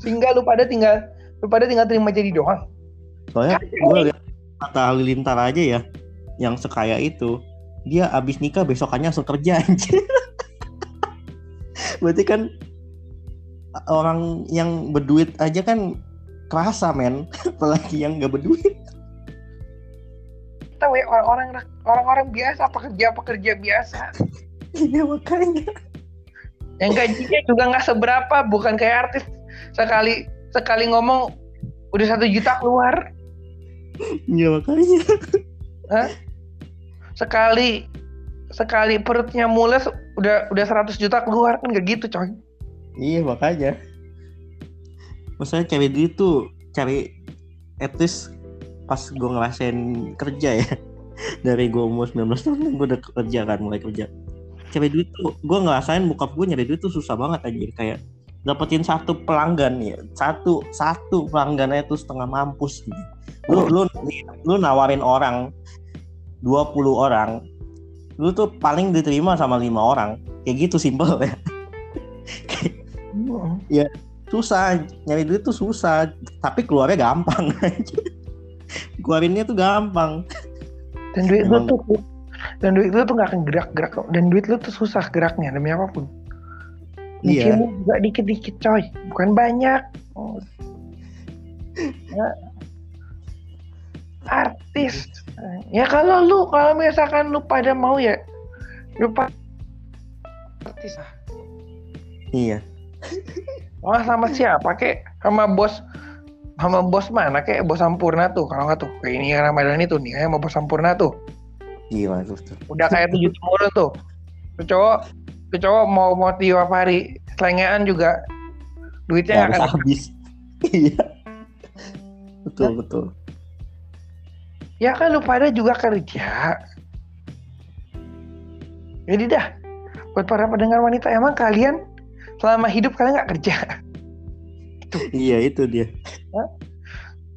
Sehingga lu pada tinggal lu pada tinggal terima jadi doang. Soalnya gue lihat kata Halilintar aja ya, yang sekaya itu, dia abis nikah besokannya langsung kerja anjir. Berarti kan orang yang berduit aja kan kerasa men, apalagi yang nggak berduit. kita we orang-orang orang-orang biasa pekerja pekerja biasa Iya makanya. yang gajinya juga nggak seberapa bukan kayak artis. Sekali sekali ngomong udah satu juta keluar. Iya makanya. sekali sekali perutnya mules udah udah 100 juta keluar. Kan gak gitu coy. Iya makanya. Maksudnya cari duit tuh cari at least pas gue ngerasain kerja ya. Dari gue umur 19 tahun gue udah kerja kan mulai kerja cari duit tuh gue ngerasain bokap gue nyari duit tuh susah banget anjir. Kayak dapetin satu pelanggan ya satu satu pelanggannya tuh setengah mampus gitu. lu lu lu nawarin orang 20 orang lu tuh paling diterima sama lima orang. Kayak gitu simpel ya. Susah. Nyari duit tuh susah tapi keluarnya gampang keluarinnya tuh gampang. Dan duit Emang- tuh dan duit lu tuh gak akan gerak-gerak dan duit lu tuh susah geraknya demi apa pun Iya. Nyicilnya juga dikit-dikit coy bukan banyak Oh. Ya. artis ya kalau lu kalau misalkan lu pada mau ya lu pa- artis ah iya Wah sama siapa kek? Sama bos sama bos mana kek? Bos Sampurna tuh kalau nggak tuh. Kayak ini Ramadan itu nih sama bos Sampurna tuh. Gila tuh. Tuh. Udah kayak tujuh temurun tuh. Tuh cowok, tuh cowok mau mau tiap hari selengean juga. Duitnya nggak akan habis. Iya. Betul betul. Ya kan lu pada juga kerja. Jadi dah buat para pendengar wanita emang kalian selama hidup kalian nggak kerja? Gitu. Iya itu dia.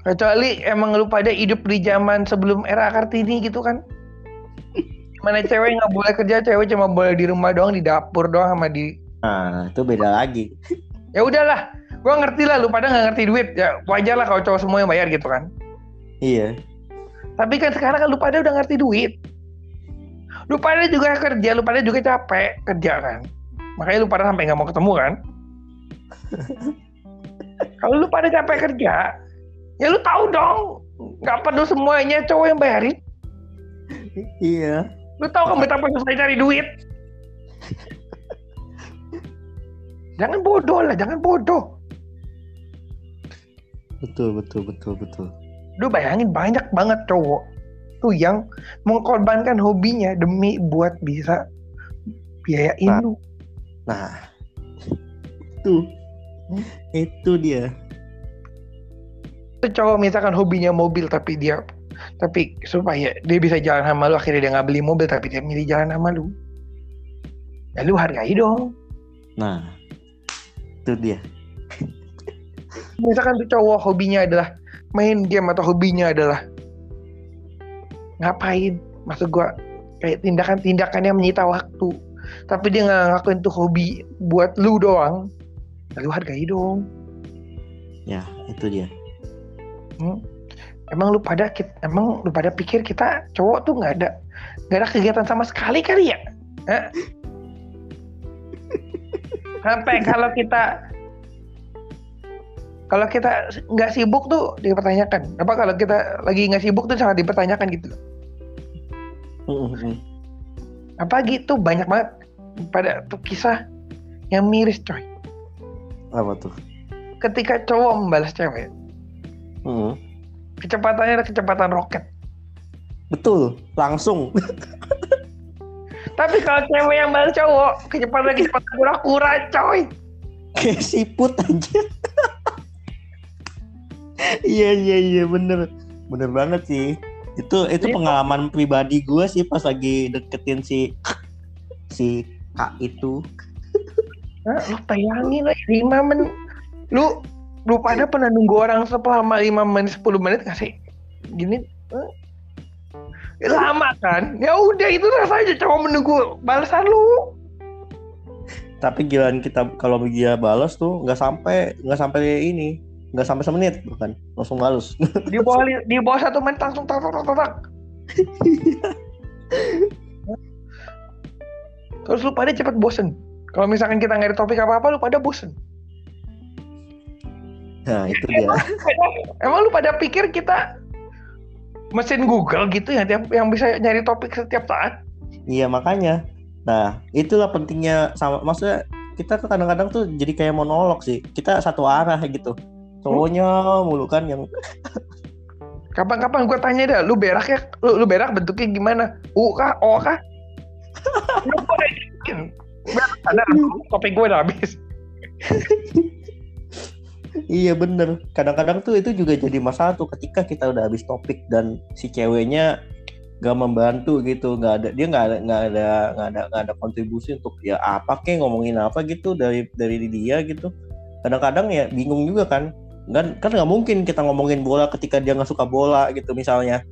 Kecuali emang lu pada hidup di zaman sebelum era kartini gitu kan mana cewek nggak boleh kerja cewek cuma boleh di rumah doang di dapur doang sama di nah itu beda lagi. Ya udahlah gue ngerti lah lu pada nggak ngerti duit. Ya wajar lah kalau cowok semua yang bayar gitu kan. Iya. Tapi kan sekarang kan lu pada udah ngerti duit. Lu pada juga kerja lu pada juga capek kerja kan. Makanya lu pada sampai nggak mau ketemu kan. Kalau lu pada capek kerja ya lu tahu dong. Nggak perlu semuanya cowok yang bayarin. Iya lu tahu kan betapa susah cari duit? Jangan bodoh lah jangan bodoh. Betul betul betul betul. Lu bayangin banyak banget cowok tuh yang mengorbankan hobinya demi buat bisa biayain Nah. lu. Nah itu itu dia. Tuh cowok misalkan hobinya mobil tapi dia tapi supaya dia bisa jalan sama lu akhirnya dia nggak beli mobil tapi dia milih jalan sama lu. Ya lu hargai dong. Nah itu dia. Misalkan tuh cowok hobinya adalah main game atau hobinya adalah ngapain? Maksud gua kayak tindakan-tindakan yang menyita waktu. Tapi dia nggak ngakuin tuh hobi buat lu doang ya lu hargai dong. Ya itu dia. Hmm. Emang lu pada emang lu pada pikir kita cowok tuh nggak ada nggak ada kegiatan sama sekali kali ya? Hah? Sampai kalau kita kalau kita nggak sibuk tuh dipertanyakan. Apa kalau kita lagi nggak sibuk tuh sangat dipertanyakan gitu. Mm-mm. Apa gitu banyak banget pada tuh kisah yang miris coy. apa tuh Ketika cowok membalas cewek, Mm-mm. Kecepatannya ada kecepatan roket. betul langsung Tapi kalau cewek yang balas cowok, kecepatan kecepatan kura-kura coy. kayak siput aja iya iya iya bener bener banget sih itu itu Iya. pengalaman pribadi gue sih pas lagi deketin si si kak itu Nah, lu bayangin lah 5 menit. Lu lu pada pernah nunggu orang selama 5 menit 10 menit gak sih? Gini eh, lama kan? Ya udah itu rasanya cowok menunggu balasan lu. tapi giliran kita kalau dia balas tuh nggak sampai nggak sampai ini nggak sampai semenit bukan langsung balas Di bawah di bawah satu menit langsung tak tak tak tak. Terus lu pada cepet bosen. Kalau misalkan kita nggak ada topik apa-apa, lu pada bosen. Nah itu dia Emang lu pada pikir kita mesin Google gitu ya tiap- yang bisa nyari topik setiap saat? iya makanya nah itulah pentingnya sama maksudnya kita kadang-kadang tuh jadi kayak monolog sih kita satu arah gitu cowoknya mulu kan yang Kapan-kapan gue tanya dah, lu berak ya? Lu, lu berak bentuknya gimana? U kah? O kah? Lu. Berak topik gue udah habis. Iya bener. Kadang-kadang tuh itu juga jadi masalah tuh ketika kita udah habis topik dan si ceweknya gak membantu gitu, nggak ada dia nggak ada nggak ada nggak ada nggak ada kontribusi untuk ya apa kek ngomongin apa gitu dari dari dia gitu. Kadang-kadang ya bingung juga kan. Kan kan nggak mungkin kita ngomongin bola ketika dia nggak suka bola gitu misalnya.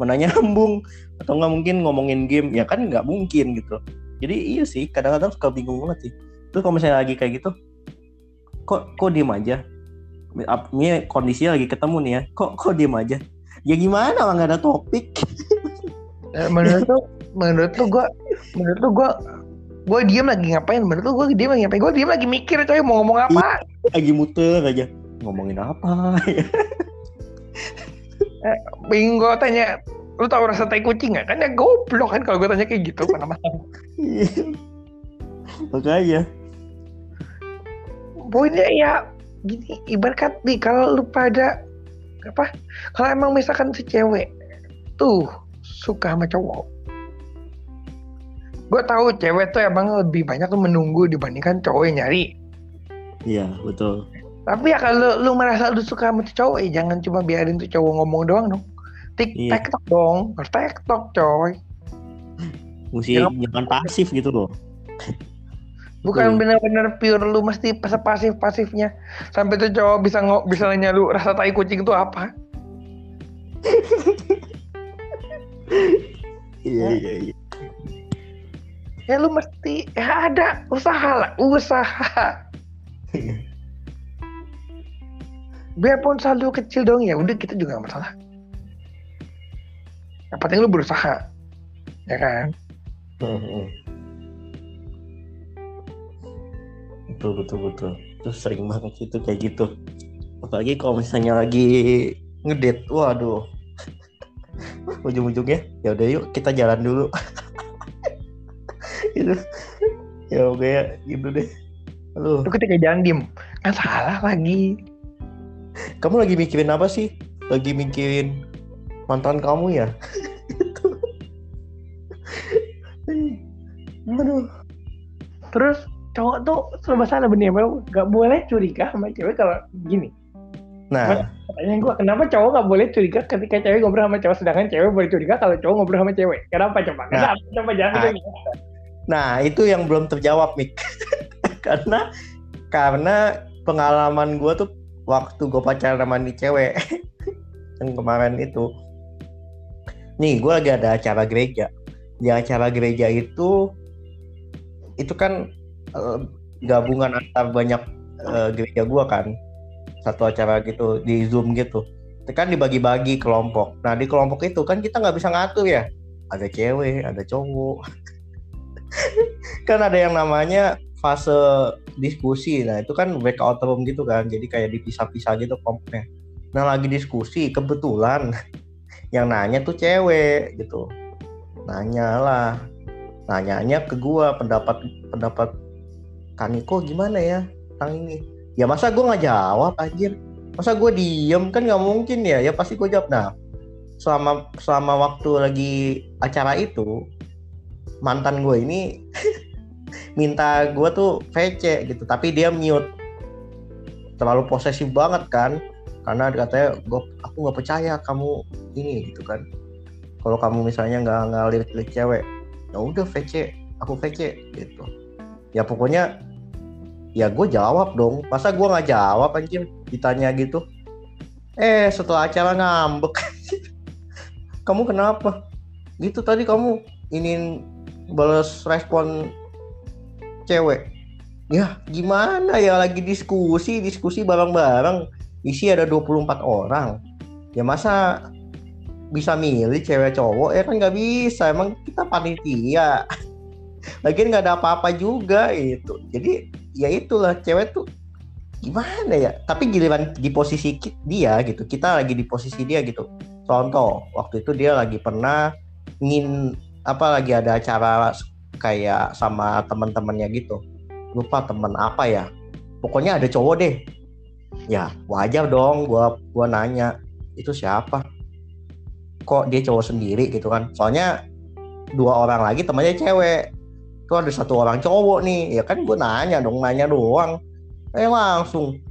Mana nyambung atau nggak mungkin ngomongin game ya kan nggak mungkin gitu. Jadi iya sih kadang-kadang suka bingung banget sih. Terus kalau misalnya lagi kayak gitu, kok kok diem aja? Ini kondisinya lagi ketemu nih ya kok kok diem aja ya gimana lah nggak ada topik Eh, menurut lu, menurut lu gue, menurut lu gue, gue diem lagi ngapain? Menurut lu gue diem lagi ngapain? Gue diem lagi mikir coy mau ngomong apa? lagi muter aja ngomongin apa Bingung gue tanya, lu tau rasa tai kucing gak? Kan ya goblok kan kalau gue tanya kayak gitu kan masalah. makanya Poinnya ya gini, ibarat nih kalau lu pada apa? Kalau emang misalkan si cewek tuh suka sama cowok, gue tahu cewek tuh emang lebih banyak tuh menunggu dibandingkan cowok yang nyari. iya betul Tapi ya kalau lu merasa lu suka sama cowok, ya jangan cuma biarin tuh cowok ngomong doang dong. Tik Iya. tiktok dong, tiktok coy. mesti Ya. jangan pasif gitu loh Bukan Hmm. benar-benar pure lu mesti pas- pasif-pasifnya. Sampai tuh cowok bisa ngo bisa nanya lu rasa tai kucing itu apa? Iya iya iya. Ya lu mesti ya ada usaha lah, usaha. Biarpun saldo kecil dong ya, udah kita juga gak masalah. Yang penting lu berusaha, ya kan? Mhm. Betul betul betul. Itu sering banget itu kayak gitu. Apalagi kalau misalnya lagi ngedate waduh. Ujung-ujungnya ya udah yuk kita jalan dulu. Gitu ya oke ya gitu deh. Lu ketika jangan diem, kan salah lagi. kamu lagi mikirin apa sih? Lagi mikirin mantan kamu ya? Aduh. Terus cowok tuh serba salah bener Bang. Gak boleh curiga sama cewek kalau gini. nah Pertanyaan gue, kenapa cowok gak boleh curiga ketika cewek ngobrol sama cowok, sedangkan cewek boleh curiga kalau cowok ngobrol sama cewek? Kenapa coba? Nah. Kenapa? Coba jangan Nah. Nah, itu yang belum terjawab, Mik. karena karena pengalaman gue tuh waktu gue pacaran sama nih cewek yang kemarin itu. Nih, gue lagi ada acara gereja. Di acara gereja itu itu kan eh, gabungan antar banyak eh, gereja gue kan. Satu acara gitu di Zoom gitu. Itu kan dibagi-bagi kelompok. Nah, di kelompok itu kan kita nggak bisa ngatur ya. Ada cewek, ada cowok kan ada yang namanya fase diskusi nah itu kan breakout room gitu kan jadi kayak dipisah-pisah gitu kelompoknya nah lagi diskusi kebetulan yang nanya tuh cewek gitu nanya lah nanyanya ke gua pendapat pendapat Kaniko gimana ya tentang ini? Ya masa gua nggak jawab anjir? Masa gua diem? Kan nggak mungkin ya. Ya pasti gua jawab. Nah selama selama waktu lagi acara itu mantan gue ini minta gue tuh VC gitu. Tapi dia mute. Terlalu posesif banget kan? Karena katanya gue aku nggak percaya kamu ini gitu kan. Kalau kamu misalnya nggak ngalir lirik cewek ya udah VC aku VC gitu. Ya pokoknya ya gue jawab dong. Masa gue nggak jawab anjir ditanya gitu. Eh setelah acara ngambek. Kamu kenapa? Gitu tadi kamu ingin balas respon cewek. Ya gimana ya? Lagi diskusi diskusi bareng-bareng. Isi ada 24 orang. Ya masa bisa milih cewek cowok? Ya kan nggak bisa. Emang kita panitia. Lagian nggak ada apa-apa juga itu jadi ya itulah cewek tuh gimana ya? Tapi giliran di posisi dia gitu kita lagi di posisi dia gitu. Contoh waktu itu dia lagi pernah ingin apa lagi ada acara kayak sama teman-temannya gitu. Lupa temen apa ya. Pokoknya ada cowok deh. Ya wajar dong gua gua nanya itu siapa? Kok dia cowok sendiri? gitu kan. Soalnya dua orang lagi temannya cewek tuh ada satu orang cowok nih. Ya kan gua nanya dong nanya doang. Eh langsung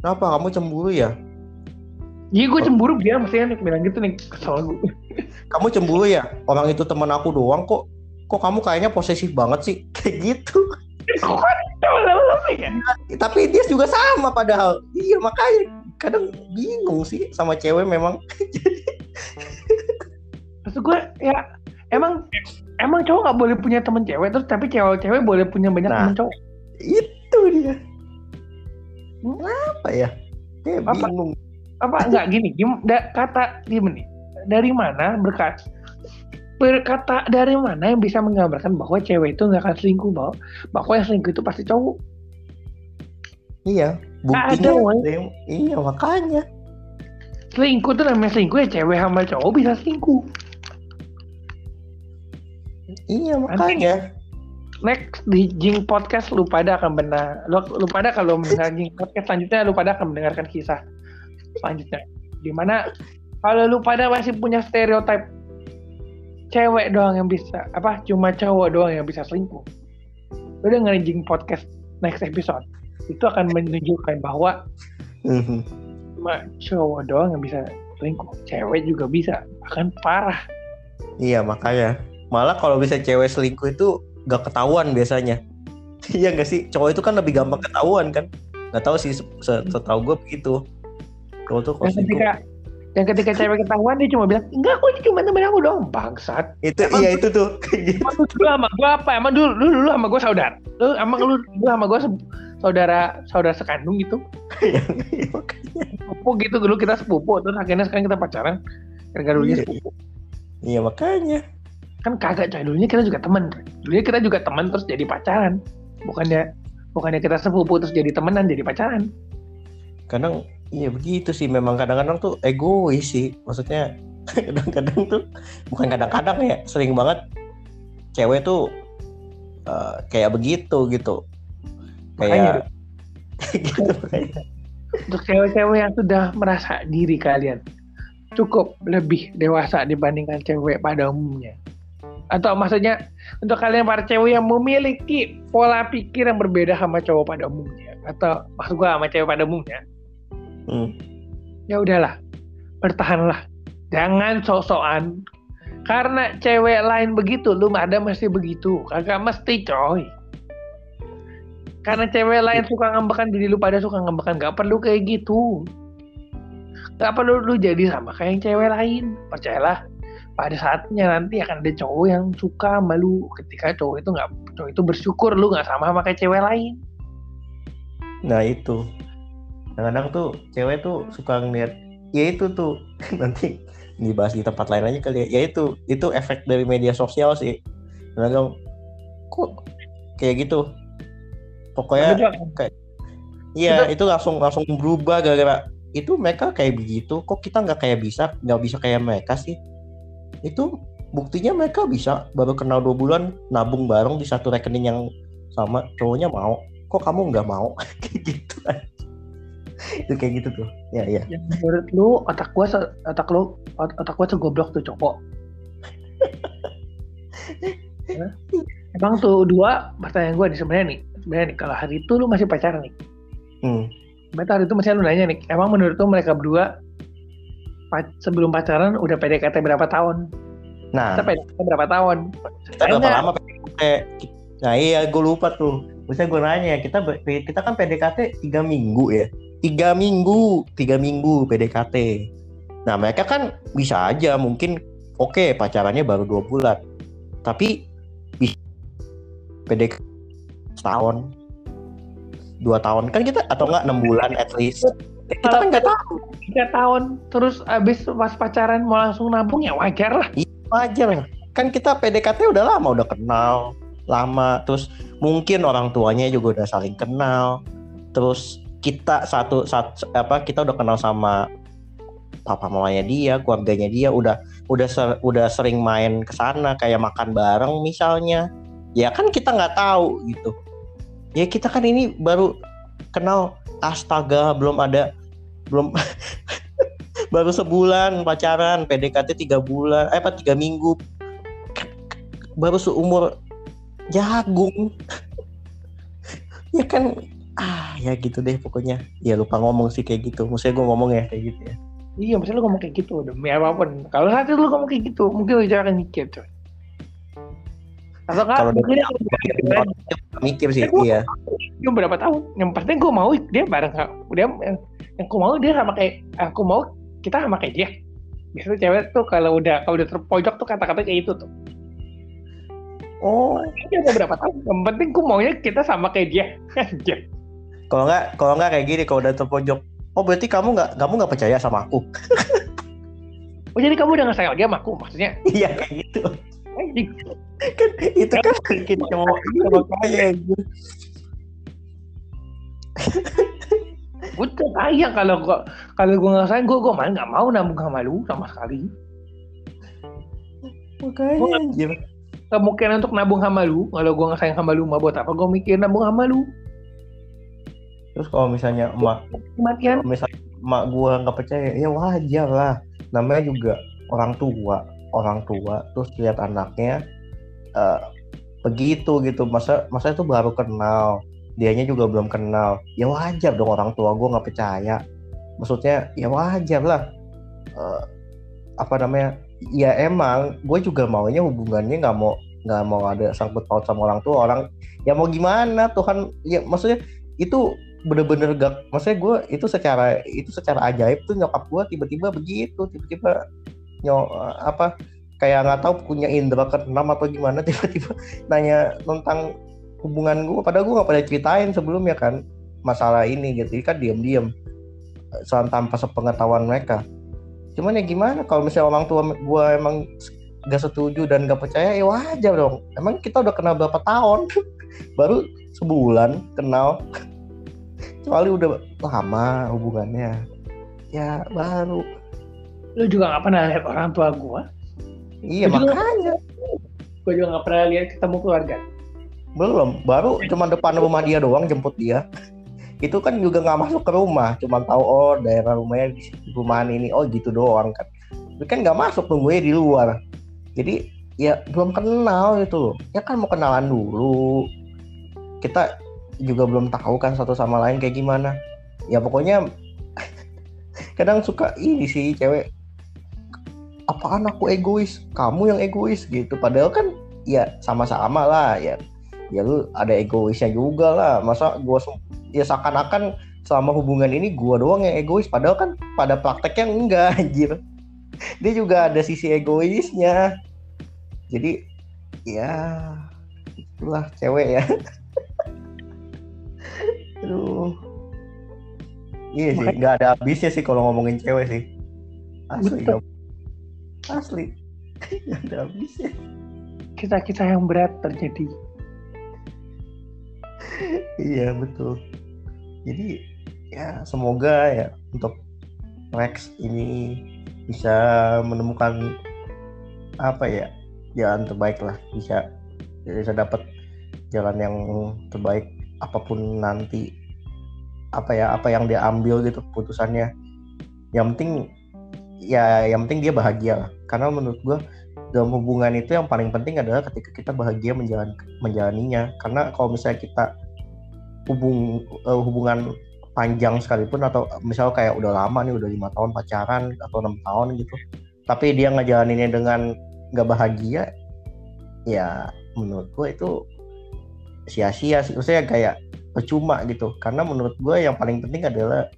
kenapa kamu cemburu ya? Iya gue cemburu dia mestinya nih bilang gitu nih kesel gue. kamu cemburu ya? Orang itu teman aku doang kok. Kok kamu kayaknya posesif banget sih? Kayak gitu. Ya? tapi dia juga sama padahal. Iya makanya kadang bingung sih sama cewek memang. Maksud gue ya emang emang cowok nggak boleh punya temen cewek terus tapi cewek-cewek boleh punya banyak Nah. temen cowok. itu dia apa ya kayak Apa? bingung Apa enggak gini? Gim, da, kata gini nih. Dari mana berkat berkata dari mana yang bisa menggambarkan bahwa cewek itu nggak akan selingkuh bahwa bahwa yang selingkuh itu pasti cowok iya ada, buktinya ada yang- iya makanya selingkuh itu namanya selingkuh ya cewek sama cowok bisa selingkuh iya makanya. Next di Jing Podcast lu pada akan benar. Lu, lu pada kalau mendengar Jing Podcast selanjutnya lu pada akan mendengarkan kisah selanjutnya. Di mana kalau lu pada masih punya stereotip cewek doang yang bisa apa cuma cowok doang yang bisa selingkuh lu dengerin Jing Podcast next episode itu akan menunjukkan bahwa Mhm. cuma cowok doang yang bisa selingkuh cewek juga bisa bahkan parah. Iya makanya malah kalau bisa cewek selingkuh itu gak ketahuan biasanya. Iya nggak sih? Cowok itu kan lebih gampang ketahuan kan? Nggak tahu sih setahu gue begitu. Cowok tuh kalau ketika yang ketika cewek ketahuan dia cuma bilang enggak aku ini cuma temen aku dong bangsat. Itu emang iya itu tuh. Gitu. dulu sama gue apa? Emang dulu dulu, dulu sama gue saudara? Lu emang lu dulu sama gue saudara saudara sekandung gitu? Iya, iya, sepupu gitu dulu kita sepupu terus akhirnya sekarang kita pacaran gara-gara dulunya iya, sepupu. Iya makanya kan kagak coy. Dulunya kita juga teman dulunya kita juga teman terus jadi pacaran. Bukannya bukannya kita sepupu terus jadi temenan jadi pacaran. Kadang iya begitu sih. Memang kadang-kadang tuh egois sih. Maksudnya kadang-kadang tuh bukan kadang-kadang ya sering banget cewek tuh uh, kayak begitu gitu. Kayak gitu kayak. Untuk cewek-cewek yang sudah merasa diri kalian cukup lebih dewasa dibandingkan cewek pada umumnya atau maksudnya untuk kalian para cewek yang memiliki pola pikir yang berbeda sama cowok pada umumnya. Atau maksud gua sama cewek pada umumnya. Hmm. ya udahlah bertahanlah. Jangan sok-sokan. Karena cewek lain begitu lu ada mesti begitu. Kagak mesti coy. Karena cewek lain suka ngambekan diri lu pada suka ngambekan. Gak perlu kayak gitu. Gak perlu lu jadi sama kayak yang cewek lain. Percayalah pada saatnya nanti akan ada cowok yang suka malu ketika cowok itu nggak cowok itu bersyukur lu nggak sama sama kayak cewek lain. Nah itu. Kadang-kadang tuh cewek tuh suka ngeliat ya itu tuh. Nanti dibahas di tempat lain aja kali ya. Ya itu itu efek dari media sosial sih. Kadang kok kayak gitu. Pokoknya kayak iya itu langsung langsung berubah gara-gara itu mereka kayak begitu. Kok kita nggak kayak bisa nggak bisa kayak mereka sih itu buktinya mereka bisa baru kenal dua bulan nabung bareng di satu rekening yang sama cowoknya mau. Kok kamu nggak mau? Kayak gitu. Itu kayak gitu tuh. Ya ya. Yang menurut lu otak gua otak lu otak gua segoblok tuh cowok emang tuh dua pertanyaan gua nih sebenarnya nih sebenarnya nih kalau hari itu lu masih pacaran nih? Hmm. Berarti hari itu masih lu nanya nih emang menurut lu mereka berdua sebelum pacaran udah PDKT berapa tahun? Nah, kita PDKT berapa tahun? Kita berapa lama PDKT? Nah iya, gue lupa tuh. Misalnya gue nanya, kita kita kan PDKT tiga minggu ya, tiga minggu, tiga minggu PDKT. Nah mereka kan bisa aja mungkin oke okay, pacarannya baru dua bulan, tapi bisa PDKT setahun, dua tahun kan kita atau enggak enam bulan at least kita kan nggak tahu. tiga tahun terus abis pas pacaran mau langsung nabung ya wajar lah. Iya wajar. Kan kita PDKT udah lama udah kenal lama. Terus mungkin orang tuanya juga udah saling kenal. Terus kita satu, satu apa kita udah kenal sama papa mamanya dia keluarganya dia udah udah ser, udah sering main ke sana kayak makan bareng misalnya. Ya kan kita nggak tahu gitu. Ya kita kan ini baru kenal astaga belum ada belum baru sebulan pacaran PDKT tiga bulan eh apa tiga minggu. Baru seumur jagung. Ya kan ah ya gitu deh pokoknya. Ya lupa ngomong sih kayak gitu. Maksudnya gue ngomong ya kayak gitu ya. Iya maksudnya lu ngomong kayak gitu demi apa pun. Kalau saat itu lu ngomong kayak gitu mungkin lu jangan mikir coy atau kan kalau mungkin mikir sih iya. gue berapa tahun. Yang pasti gue mau dia bareng dia yang aku mau dia sama kayak aku mau kita sama kayak dia. Biasanya cewek tuh kalau udah kalau udah terpojok tuh kata-kata kayak itu tuh. Oh. Ini udah berapa tahun? Yang penting gue maunya kita sama kayak dia. Kalau nggak kalau nggak kayak gini kalau udah terpojok oh berarti kamu nggak kamu nggak percaya sama aku? Oh jadi kamu udah nggak sayang lagi sama aku? Maksudnya? Iya kayak gitu kan itu kan bikin cowok sama gitu gue sayang kalau gua kalau gue sayang gue gue malah nggak mau nambung sama lu sama sekali. Makanya. Kemungkinan untuk nabung sama lu. Kalau gue nggak sayang sama lu mah buat apa? Gue mikir nabung sama lu. Terus kalau misalnya emak kematian misalnya emak gue nggak percaya ya wajar lah. Namanya juga orang tua orang tua terus lihat anaknya uh, begitu gitu. Masa masa itu baru kenal dianya juga belum kenal. Ya wajar dong orang tua gue nggak percaya. Maksudnya ya wajar lah. Uh, apa namanya? Ya emang gue juga maunya hubungannya nggak mau nggak mau ada sangkut paut sama orang tua. Orang ya mau gimana Tuhan? Ya maksudnya itu bener-bener gak maksudnya gue itu secara itu secara ajaib tuh nyokap gue tiba-tiba begitu tiba-tiba nyok apa kayak nggak tahu punya indera keenam atau gimana tiba-tiba nanya tentang hubungan gue padahal gue nggak pernah ceritain sebelumnya kan masalah ini gitu. Kan diam-diam soal tanpa sepengetahuan mereka. Cuman ya gimana kalau misalnya orang tua gue emang gak setuju dan gak percaya ya wajar dong. Emang kita udah kenal berapa tahun? Baru sebulan kenal. Kecuali udah lama hubungannya. Ya baru lu juga gak pernah lihat orang tua gue iya gua makanya. gue juga gak pernah lihat ketemu keluarga. Belum baru cuma depan rumah dia doang jemput dia. Itu kan juga nggak masuk ke rumah cuma tahu oh daerah rumahnya di rumahan ini oh gitu doang kan. Tapi kan nggak masuk nunggunya di luar. Jadi ya belum kenal gitu loh. Ya kan mau kenalan dulu. Kita juga belum tahu kan satu sama lain kayak gimana. Ya pokoknya kadang suka ini sih cewek apaan aku egois? Kamu yang egois gitu. Padahal kan ya sama-sama lah ya. Ya lu ada egoisnya juga lah. Masa gue ya seakan-akan selama hubungan ini gua doang yang egois. Padahal kan pada prakteknya enggak anjir. Dia juga ada sisi egoisnya. Jadi ya itulah cewek ya. Aduh. Iya sih nggak ada habisnya sih kalau ngomongin cewek sih. Asli dong asli. Nggak ada habisnya kita-kita yang berat terjadi. Iya betul. Jadi ya semoga ya untuk Rex ini bisa menemukan apa ya jalan terbaik lah. Bisa bisa dapat jalan yang terbaik apa pun nanti. Apa ya apa yang dia ambil gitu keputusannya. Yang penting ya yang penting dia bahagia lah karena menurut gue dalam hubungan itu yang paling penting adalah ketika kita bahagia menjalan menjalaninya. Karena kalau misalnya kita hubung uh, hubungan panjang sekalipun atau misal kayak udah lama nih udah lima tahun pacaran atau enam tahun gitu tapi dia ngejalaninnya dengan nggak bahagia ya menurut gue itu sia-sia sih. Maksudnya kayak percuma gitu. Karena menurut gue yang paling penting adalah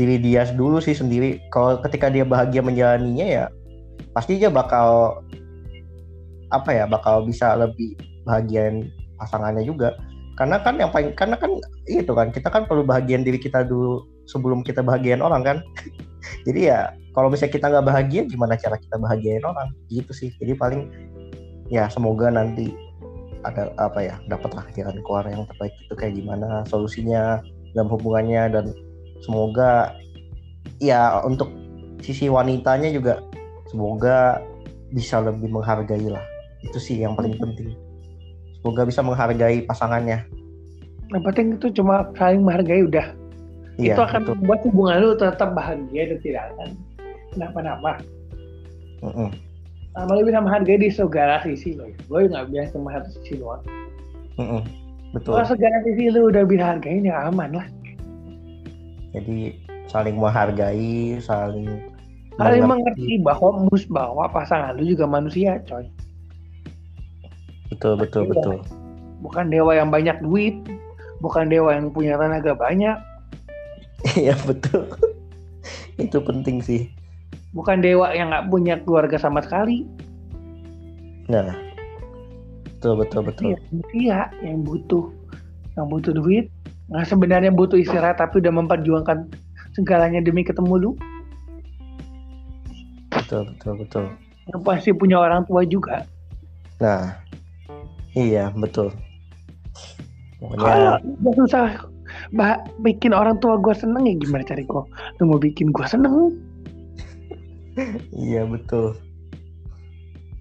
diri dia dulu sih sendiri. Kalau ketika dia bahagia menjalaninya ya pasti dia bakal apa ya bakal bisa lebih bahagian pasangannya juga. Karena kan yang paling karena kan itu kan kita kan perlu bahagian diri kita dulu sebelum kita bahagian orang kan? Jadi ya kalau misalnya kita nggak bahagia gimana cara kita bahagiain orang? Gitu sih. Jadi paling ya semoga nanti ada apa ya dapatlah jalan keluar yang terbaik itu kayak gimana solusinya dalam hubungannya. Dan semoga ya untuk sisi wanitanya juga semoga bisa lebih menghargai lah. Itu sih yang paling penting. Semoga bisa menghargai pasangannya. Yang penting itu cuma saling menghargai udah. Iya, itu akan betul. membuat hubungan lu tetap bahagia dan tidak akan kenapa-napa. Mm -mm. Nah, lu bisa menghargai di segala sisi loh. Gue nggak biasa melihat sisi doang. Mm -mm. betul. Kalau segala sisi lu udah bisa hargain ya aman lah. Jadi saling menghargai saling saling mengerti. bahwa mus bahwa pasangan lu juga manusia coy. Betul betul betul. Bukan dewa yang banyak duit bukan dewa yang punya tenaga banyak. Iya betul. Itu penting sih. Bukan dewa yang nggak punya keluarga sama sekali. Nah. Betul betul betul. Iya yang butuh yang butuh duit. Nggak sebenarnya butuh istirahat tapi udah memperjuangkan segalanya demi ketemu lu betul betul betul yang pasti punya orang tua juga nah Iya betul. Pokoknya... Kalau susah bah, bikin orang tua gue seneng ya gimana cari kok? Lu mau bikin gue seneng? iya betul.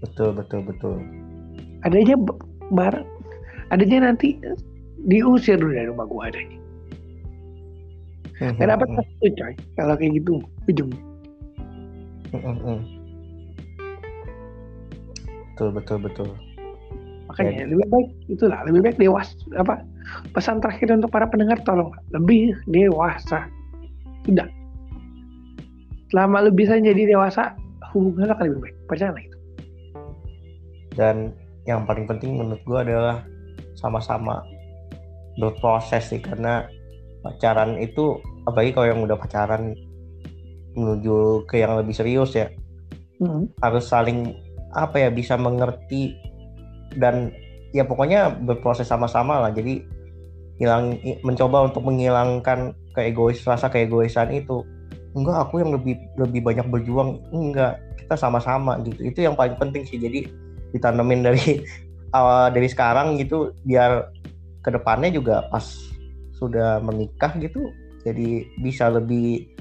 Betul betul betul. Adanya bar, adanya nanti diusir dulu dari rumah gue adanya. Gak dapat satu coy kalau kayak gitu Betul betul betul. Makanya lebih baik itulah lebih baik dewasa apa pesan terakhir untuk para pendengar tolong lebih dewasa. Tidak. Selama lu bisa jadi dewasa hubungan lo akan lebih baik. Percaya itu. Dan yang paling penting menurut gue adalah sama-sama berproses sih karena pacaran itu apalagi kalau yang udah pacaran menuju ke yang lebih serius ya. Hmm. harus saling apa ya bisa mengerti dan ya pokoknya berproses sama-sama lah. Jadi hilang mencoba untuk menghilangkan keegois rasa keegoisan itu. Enggak aku yang lebih lebih banyak berjuang. Enggak kita sama-sama gitu. Itu yang paling penting sih. Jadi ditanemin dari awal dari sekarang gitu biar ke depannya juga pas sudah menikah gitu jadi bisa lebih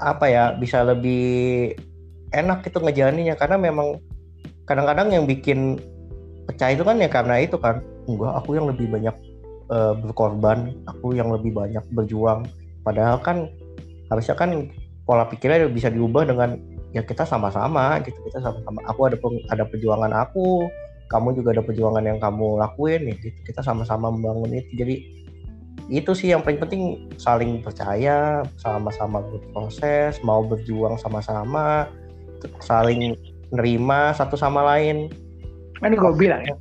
apa ya bisa lebih enak itu ngejalaninnya. Karena memang kadang-kadang yang bikin pecah itu kan ya karena itu kan. Enggak aku yang lebih banyak uh, berkorban aku yang lebih banyak berjuang. Padahal kan harusnya kan pola pikirnya bisa diubah dengan ya kita sama-sama gitu kita sama-sama. Aku ada ada perjuangan aku kamu juga ada perjuangan yang kamu lakuin ya gitu. Kita sama-sama membangun itu. Jadi itu sih yang paling penting saling percaya sama-sama berproses mau berjuang sama-sama saling nerima satu sama lain. Kan gue bilang ya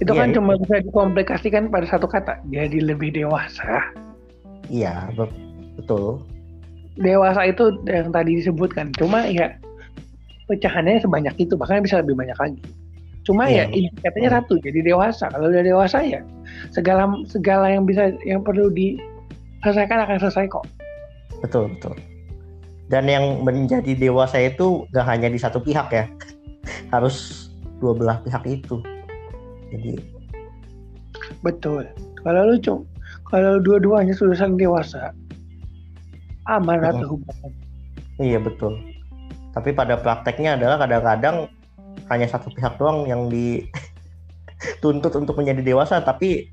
itu iya, kan cuma bisa dikomplikasikan pada satu kata jadi lebih dewasa. Iya betul. Dewasa itu yang tadi disebutkan cuma ya pecahannya sebanyak itu bahkan bisa lebih banyak lagi cuma yeah. ya iya. katanya satu jadi dewasa. Kalau udah dewasa ya segala segala yang bisa yang perlu diselesaikan akan selesai kok. Betul betul. Dan yang menjadi dewasa itu gak hanya di satu pihak ya. Harus dua belah pihak itu. Jadi betul. Kalau lu cuma kalau dua-duanya sudah saling dewasa aman atau hubungan. Iya betul. Tapi pada prakteknya adalah kadang-kadang hanya satu pihak doang yang dituntut untuk menjadi dewasa tapi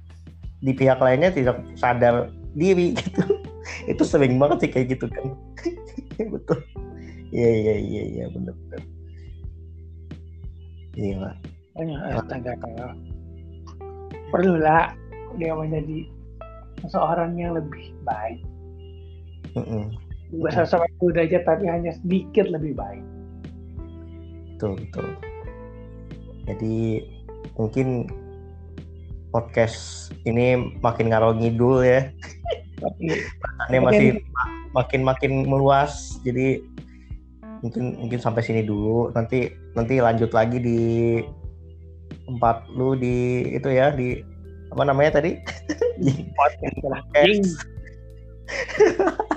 di pihak lainnya tidak sadar diri gitu. Itu sering banget sih kayak gitu kan. Betul. Iya iya iya iya benar benar iya lah astaga kalau perlu lah dia menjadi seseorang yang lebih baik. Mm -mm. Bukan sama aja tapi hanya sedikit lebih baik. Betul betul jadi mungkin podcast ini makin ngarau ngidul ya. Ini masih makin makin meluas. Jadi mungkin mungkin sampai sini dulu. Nanti nanti lanjut lagi di tempat lu di itu ya di apa namanya tadi? podcast.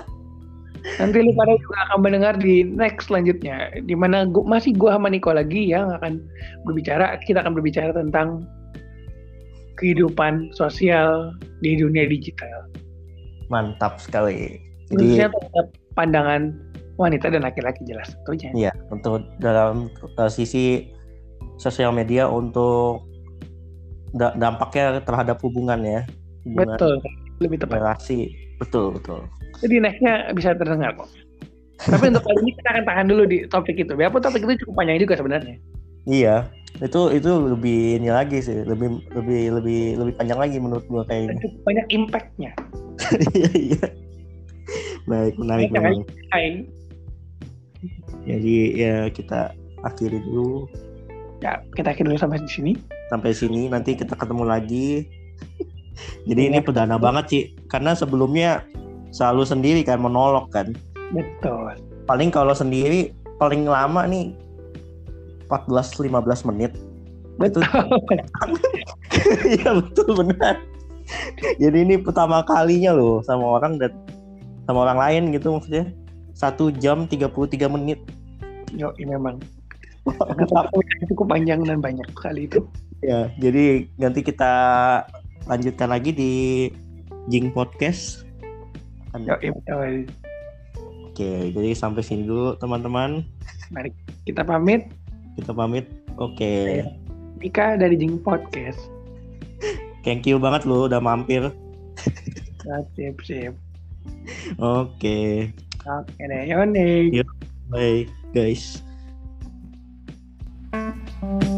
Nanti lu pada juga akan mendengar di next selanjutnya, di mana gua, masih gua sama Niko lagi yang akan berbicara, kita akan berbicara tentang kehidupan sosial di dunia digital. Mantap sekali. Jadi pandangan wanita dan laki-laki jelas tentunya. Iya, untuk dalam uh, sisi sosial media untuk da dampaknya terhadap hubungan ya. Hubungan betul, lebih tepat. Relasi, betul betul. Jadi nextnya bisa terdengar kok. Tapi untuk kali ini kita akan tahan dulu di topik itu. Biarpun topik itu cukup panjang juga sebenarnya. Iya, itu itu lebih ini lagi sih, lebih lebih lebih lebih panjang lagi menurut gua kayaknya. Cukup banyak impactnya. iya iya. Baik, menarik memang. Jadi ya kita akhiri dulu. Ya, kita akhiri dulu sampai di sini. Sampai sini, nanti kita ketemu lagi. Jadi ya. ini perdana banget sih, karena sebelumnya selalu sendiri kan monolog kan. Betul. Paling kalau sendiri paling lama nih 14-15 menit. Betul. Iya betul benar. Jadi ini pertama kalinya loh sama orang dan sama orang lain gitu maksudnya. Satu jam 33 menit. Yo ini memang cukup panjang dan banyak kali itu. Ya jadi nanti kita lanjutkan lagi di Jing Podcast Oke, Oke, jadi sampai sini dulu teman-teman. Mari kita pamit. Kita pamit. Oke. Ika dari Jing Podcast. Thank you banget lu udah mampir. Nah, sip, sip. Oke. Oke deh, Bye guys. Thank you.